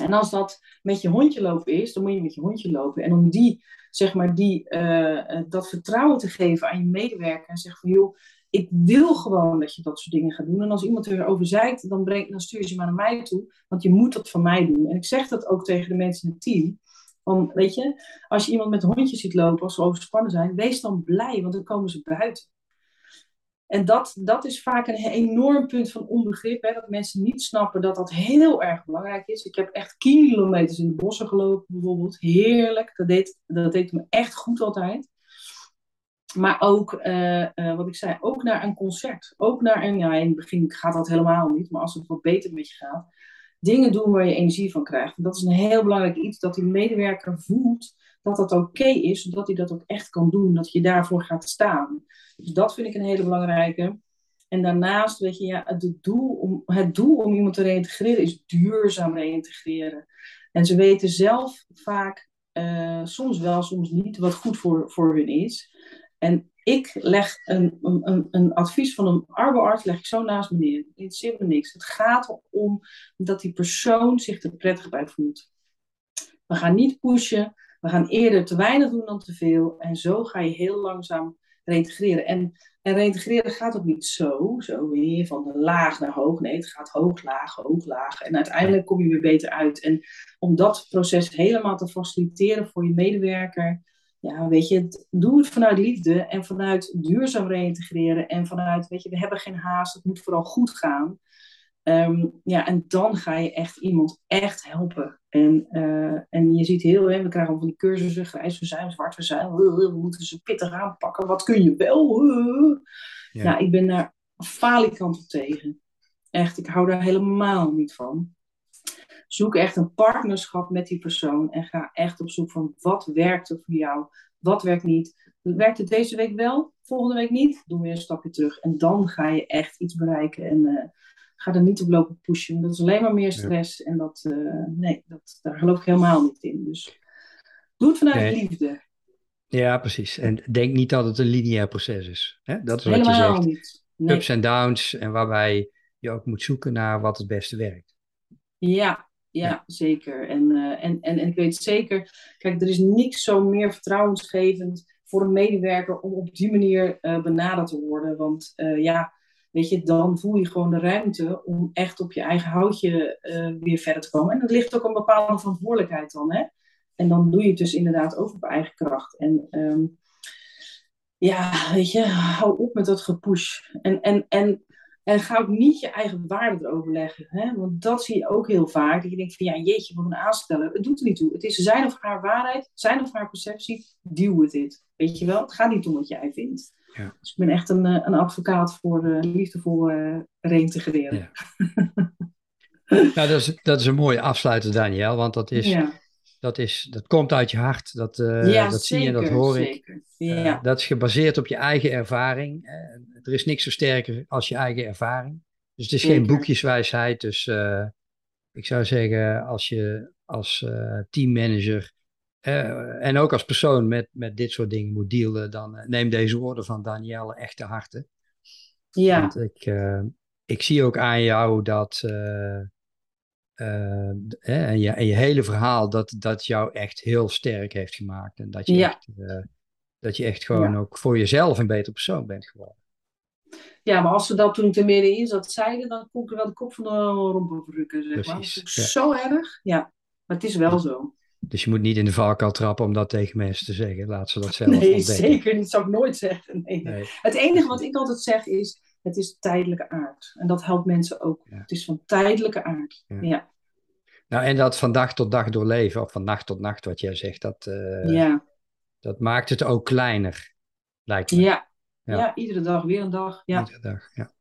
En als dat met je hondje lopen is, dan moet je met je hondje lopen. En om die, zeg maar, die, uh, dat vertrouwen te geven aan je medewerker. En zeggen van, joh, ik wil gewoon dat je dat soort dingen gaat doen. En als iemand erover zeikt, dan, breng, dan stuur je ze maar naar mij toe. Want je moet dat van mij doen. En ik zeg dat ook tegen de mensen in het team. Van, weet je, als je iemand met hondje ziet lopen, als ze overspannen zijn, wees dan blij, want dan komen ze buiten. En dat, dat is vaak een enorm punt van onbegrip. Hè, dat mensen niet snappen dat dat heel erg belangrijk is. Ik heb echt kilometers in de bossen gelopen bijvoorbeeld. Heerlijk. Dat deed, dat deed me echt goed altijd. Maar ook, eh, eh, wat ik zei, ook naar een concert. Ook naar een, ja, in het begin gaat dat helemaal niet, maar als het wat beter met je gaat, dingen doen waar je energie van krijgt. En dat is een heel belangrijk iets, dat die medewerker voelt dat dat oké is, zodat hij dat ook echt kan doen, dat je daarvoor gaat staan. Dus dat vind ik een hele belangrijke. En daarnaast, weet je, ja, het, doel om, het doel om iemand te reïntegreren is duurzaam reïntegreren. En ze weten zelf vaak, uh, soms wel, soms niet, wat goed voor, voor hun is. En ik leg een, een, een advies van een arbeidsarts leg ik zo naast me neer. Het interesseert me niks. Het gaat erom dat die persoon zich er prettig bij voelt. We gaan niet pushen. We gaan eerder te weinig doen dan te veel. En zo ga je heel langzaam reintegreren. En, en reintegreren gaat ook niet zo, zo weer van de laag naar hoog. Nee, het gaat hoog, laag, hoog, laag. En uiteindelijk kom je weer beter uit. En om dat proces helemaal te faciliteren voor je medewerker ja, weet je, doe het vanuit liefde en vanuit duurzaam reïntegreren en vanuit, weet je, we hebben geen haast, het moet vooral goed gaan. Ehm, ja, en dan ga je echt iemand echt helpen. En, uh, en je ziet heel, hè, we krijgen van die cursussen, grijs zijn, zwart zijn, we moeten ze pittig aanpakken, wat kun je wel? Ja. Nou, ik ben daar falikant op tegen. Echt, ik hou daar helemaal niet van. Zoek echt een partnerschap met die persoon en ga echt op zoek van wat werkt er voor jou, wat werkt niet. Werkt het deze week wel, volgende week niet? Doe weer een stapje terug en dan ga je echt iets bereiken en uh, ga er niet op lopen pushen. Dat is alleen maar meer stress en dat, uh, nee, dat, daar geloof ik helemaal niet in. Dus doe het vanuit nee. liefde. Ja, precies. En denk niet dat het een lineair proces is. Hè? Dat is wat helemaal je zegt. Niet. Nee. Ups en downs en waarbij je ook moet zoeken naar wat het beste werkt. Ja, ja, zeker. En, uh, en, en, en ik weet zeker, kijk, er is niks zo meer vertrouwensgevend voor een medewerker om op die manier uh, benaderd te worden. Want uh, ja, weet je, dan voel je gewoon de ruimte om echt op je eigen houtje weer verder te komen. En dat ligt ook een bepaalde verantwoordelijkheid dan, hè. En dan doe je het dus inderdaad ook op eigen kracht. En um, ja, weet je, hou op met dat gepush. En, en, en en ga ook niet je eigen waarde erover leggen. Hè? Want dat zie je ook heel vaak. Dat je denkt van ja, jeetje, wat een aansteller. Het doet er niet toe. Het is zijn of haar waarheid, zijn of haar perceptie. Deal with it. Weet je wel? Het gaat niet om wat jij vindt. Ja. Dus ik ben echt een, eh, een advocaat voor uh, liefdevol uh, reintegreren. Ja. nou, dat is, dat is een mooie afsluiter, Daniel. Want dat is... Ja dat, is, dat komt uit je hart. Dat, uh, ja, dat zie je, dat hoor ik. Ja. dat is gebaseerd op je eigen ervaring. Er is niks zo sterker als je eigen ervaring. Dus het is zeker. geen boekjeswijsheid. Dus ik zou zeggen, als je als teammanager en ook als persoon met, met dit soort dingen moet dealen, dan neem deze woorden van Danielle echt te harte. Ja. Want ik, ik zie ook aan jou dat uh, en, je, en je hele verhaal, dat, dat jou echt heel sterk heeft gemaakt. En dat je, echt, uh, dat je echt gewoon ook voor jezelf een beter persoon bent geworden. Ja, maar als ze dat toen er middenin zat zeiden, dan kon ik er wel de kop van de romp over rukken. Zeg Precies, maar. Ja. Zo erg. Ja, maar het is wel zo. Dus je moet niet in de valkuil trappen om dat tegen mensen te zeggen. Laat ze dat zelf Nee, ontdekken. zeker niet. Dat zou ik nooit zeggen. Nee. nee. Het enige wat ik altijd zeg is, het is tijdelijke aard. En dat helpt mensen ook. Het is van tijdelijke aard. Ja. Nou, en dat van dag tot dag doorleven, of van nacht tot nacht, wat jij zegt, dat, uh, ja. dat maakt het ook kleiner, lijkt me. Ja. Ja. iedere dag weer een dag. Ja. Iedere dag, ja.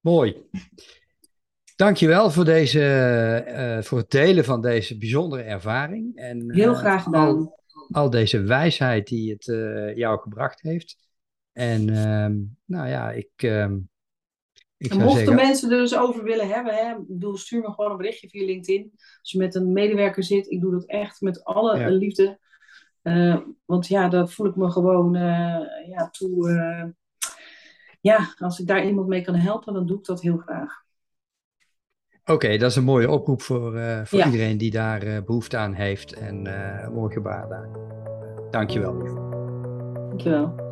Mooi. Dankjewel voor, deze, uh, voor het delen van deze bijzondere ervaring. En, Heel graag gedaan. Al, al deze wijsheid die het uh, jou gebracht heeft. En ehm, nou ja, ik, ehm, ik mochten zeggen... mensen er dus over willen hebben, hè, bedoel, stuur me gewoon een berichtje via LinkedIn. Als je met een medewerker zit, ik doe dat echt met alle liefde. Want ja, daar voel ik me gewoon ja, toe. Ja, als ik daar iemand mee kan helpen, dan doe ik dat heel graag. Oké, okay, dat is een mooie oproep voor, voor ja. iedereen die daar behoefte aan heeft. En mooi gebaar daar. Dankjewel. Dankjewel.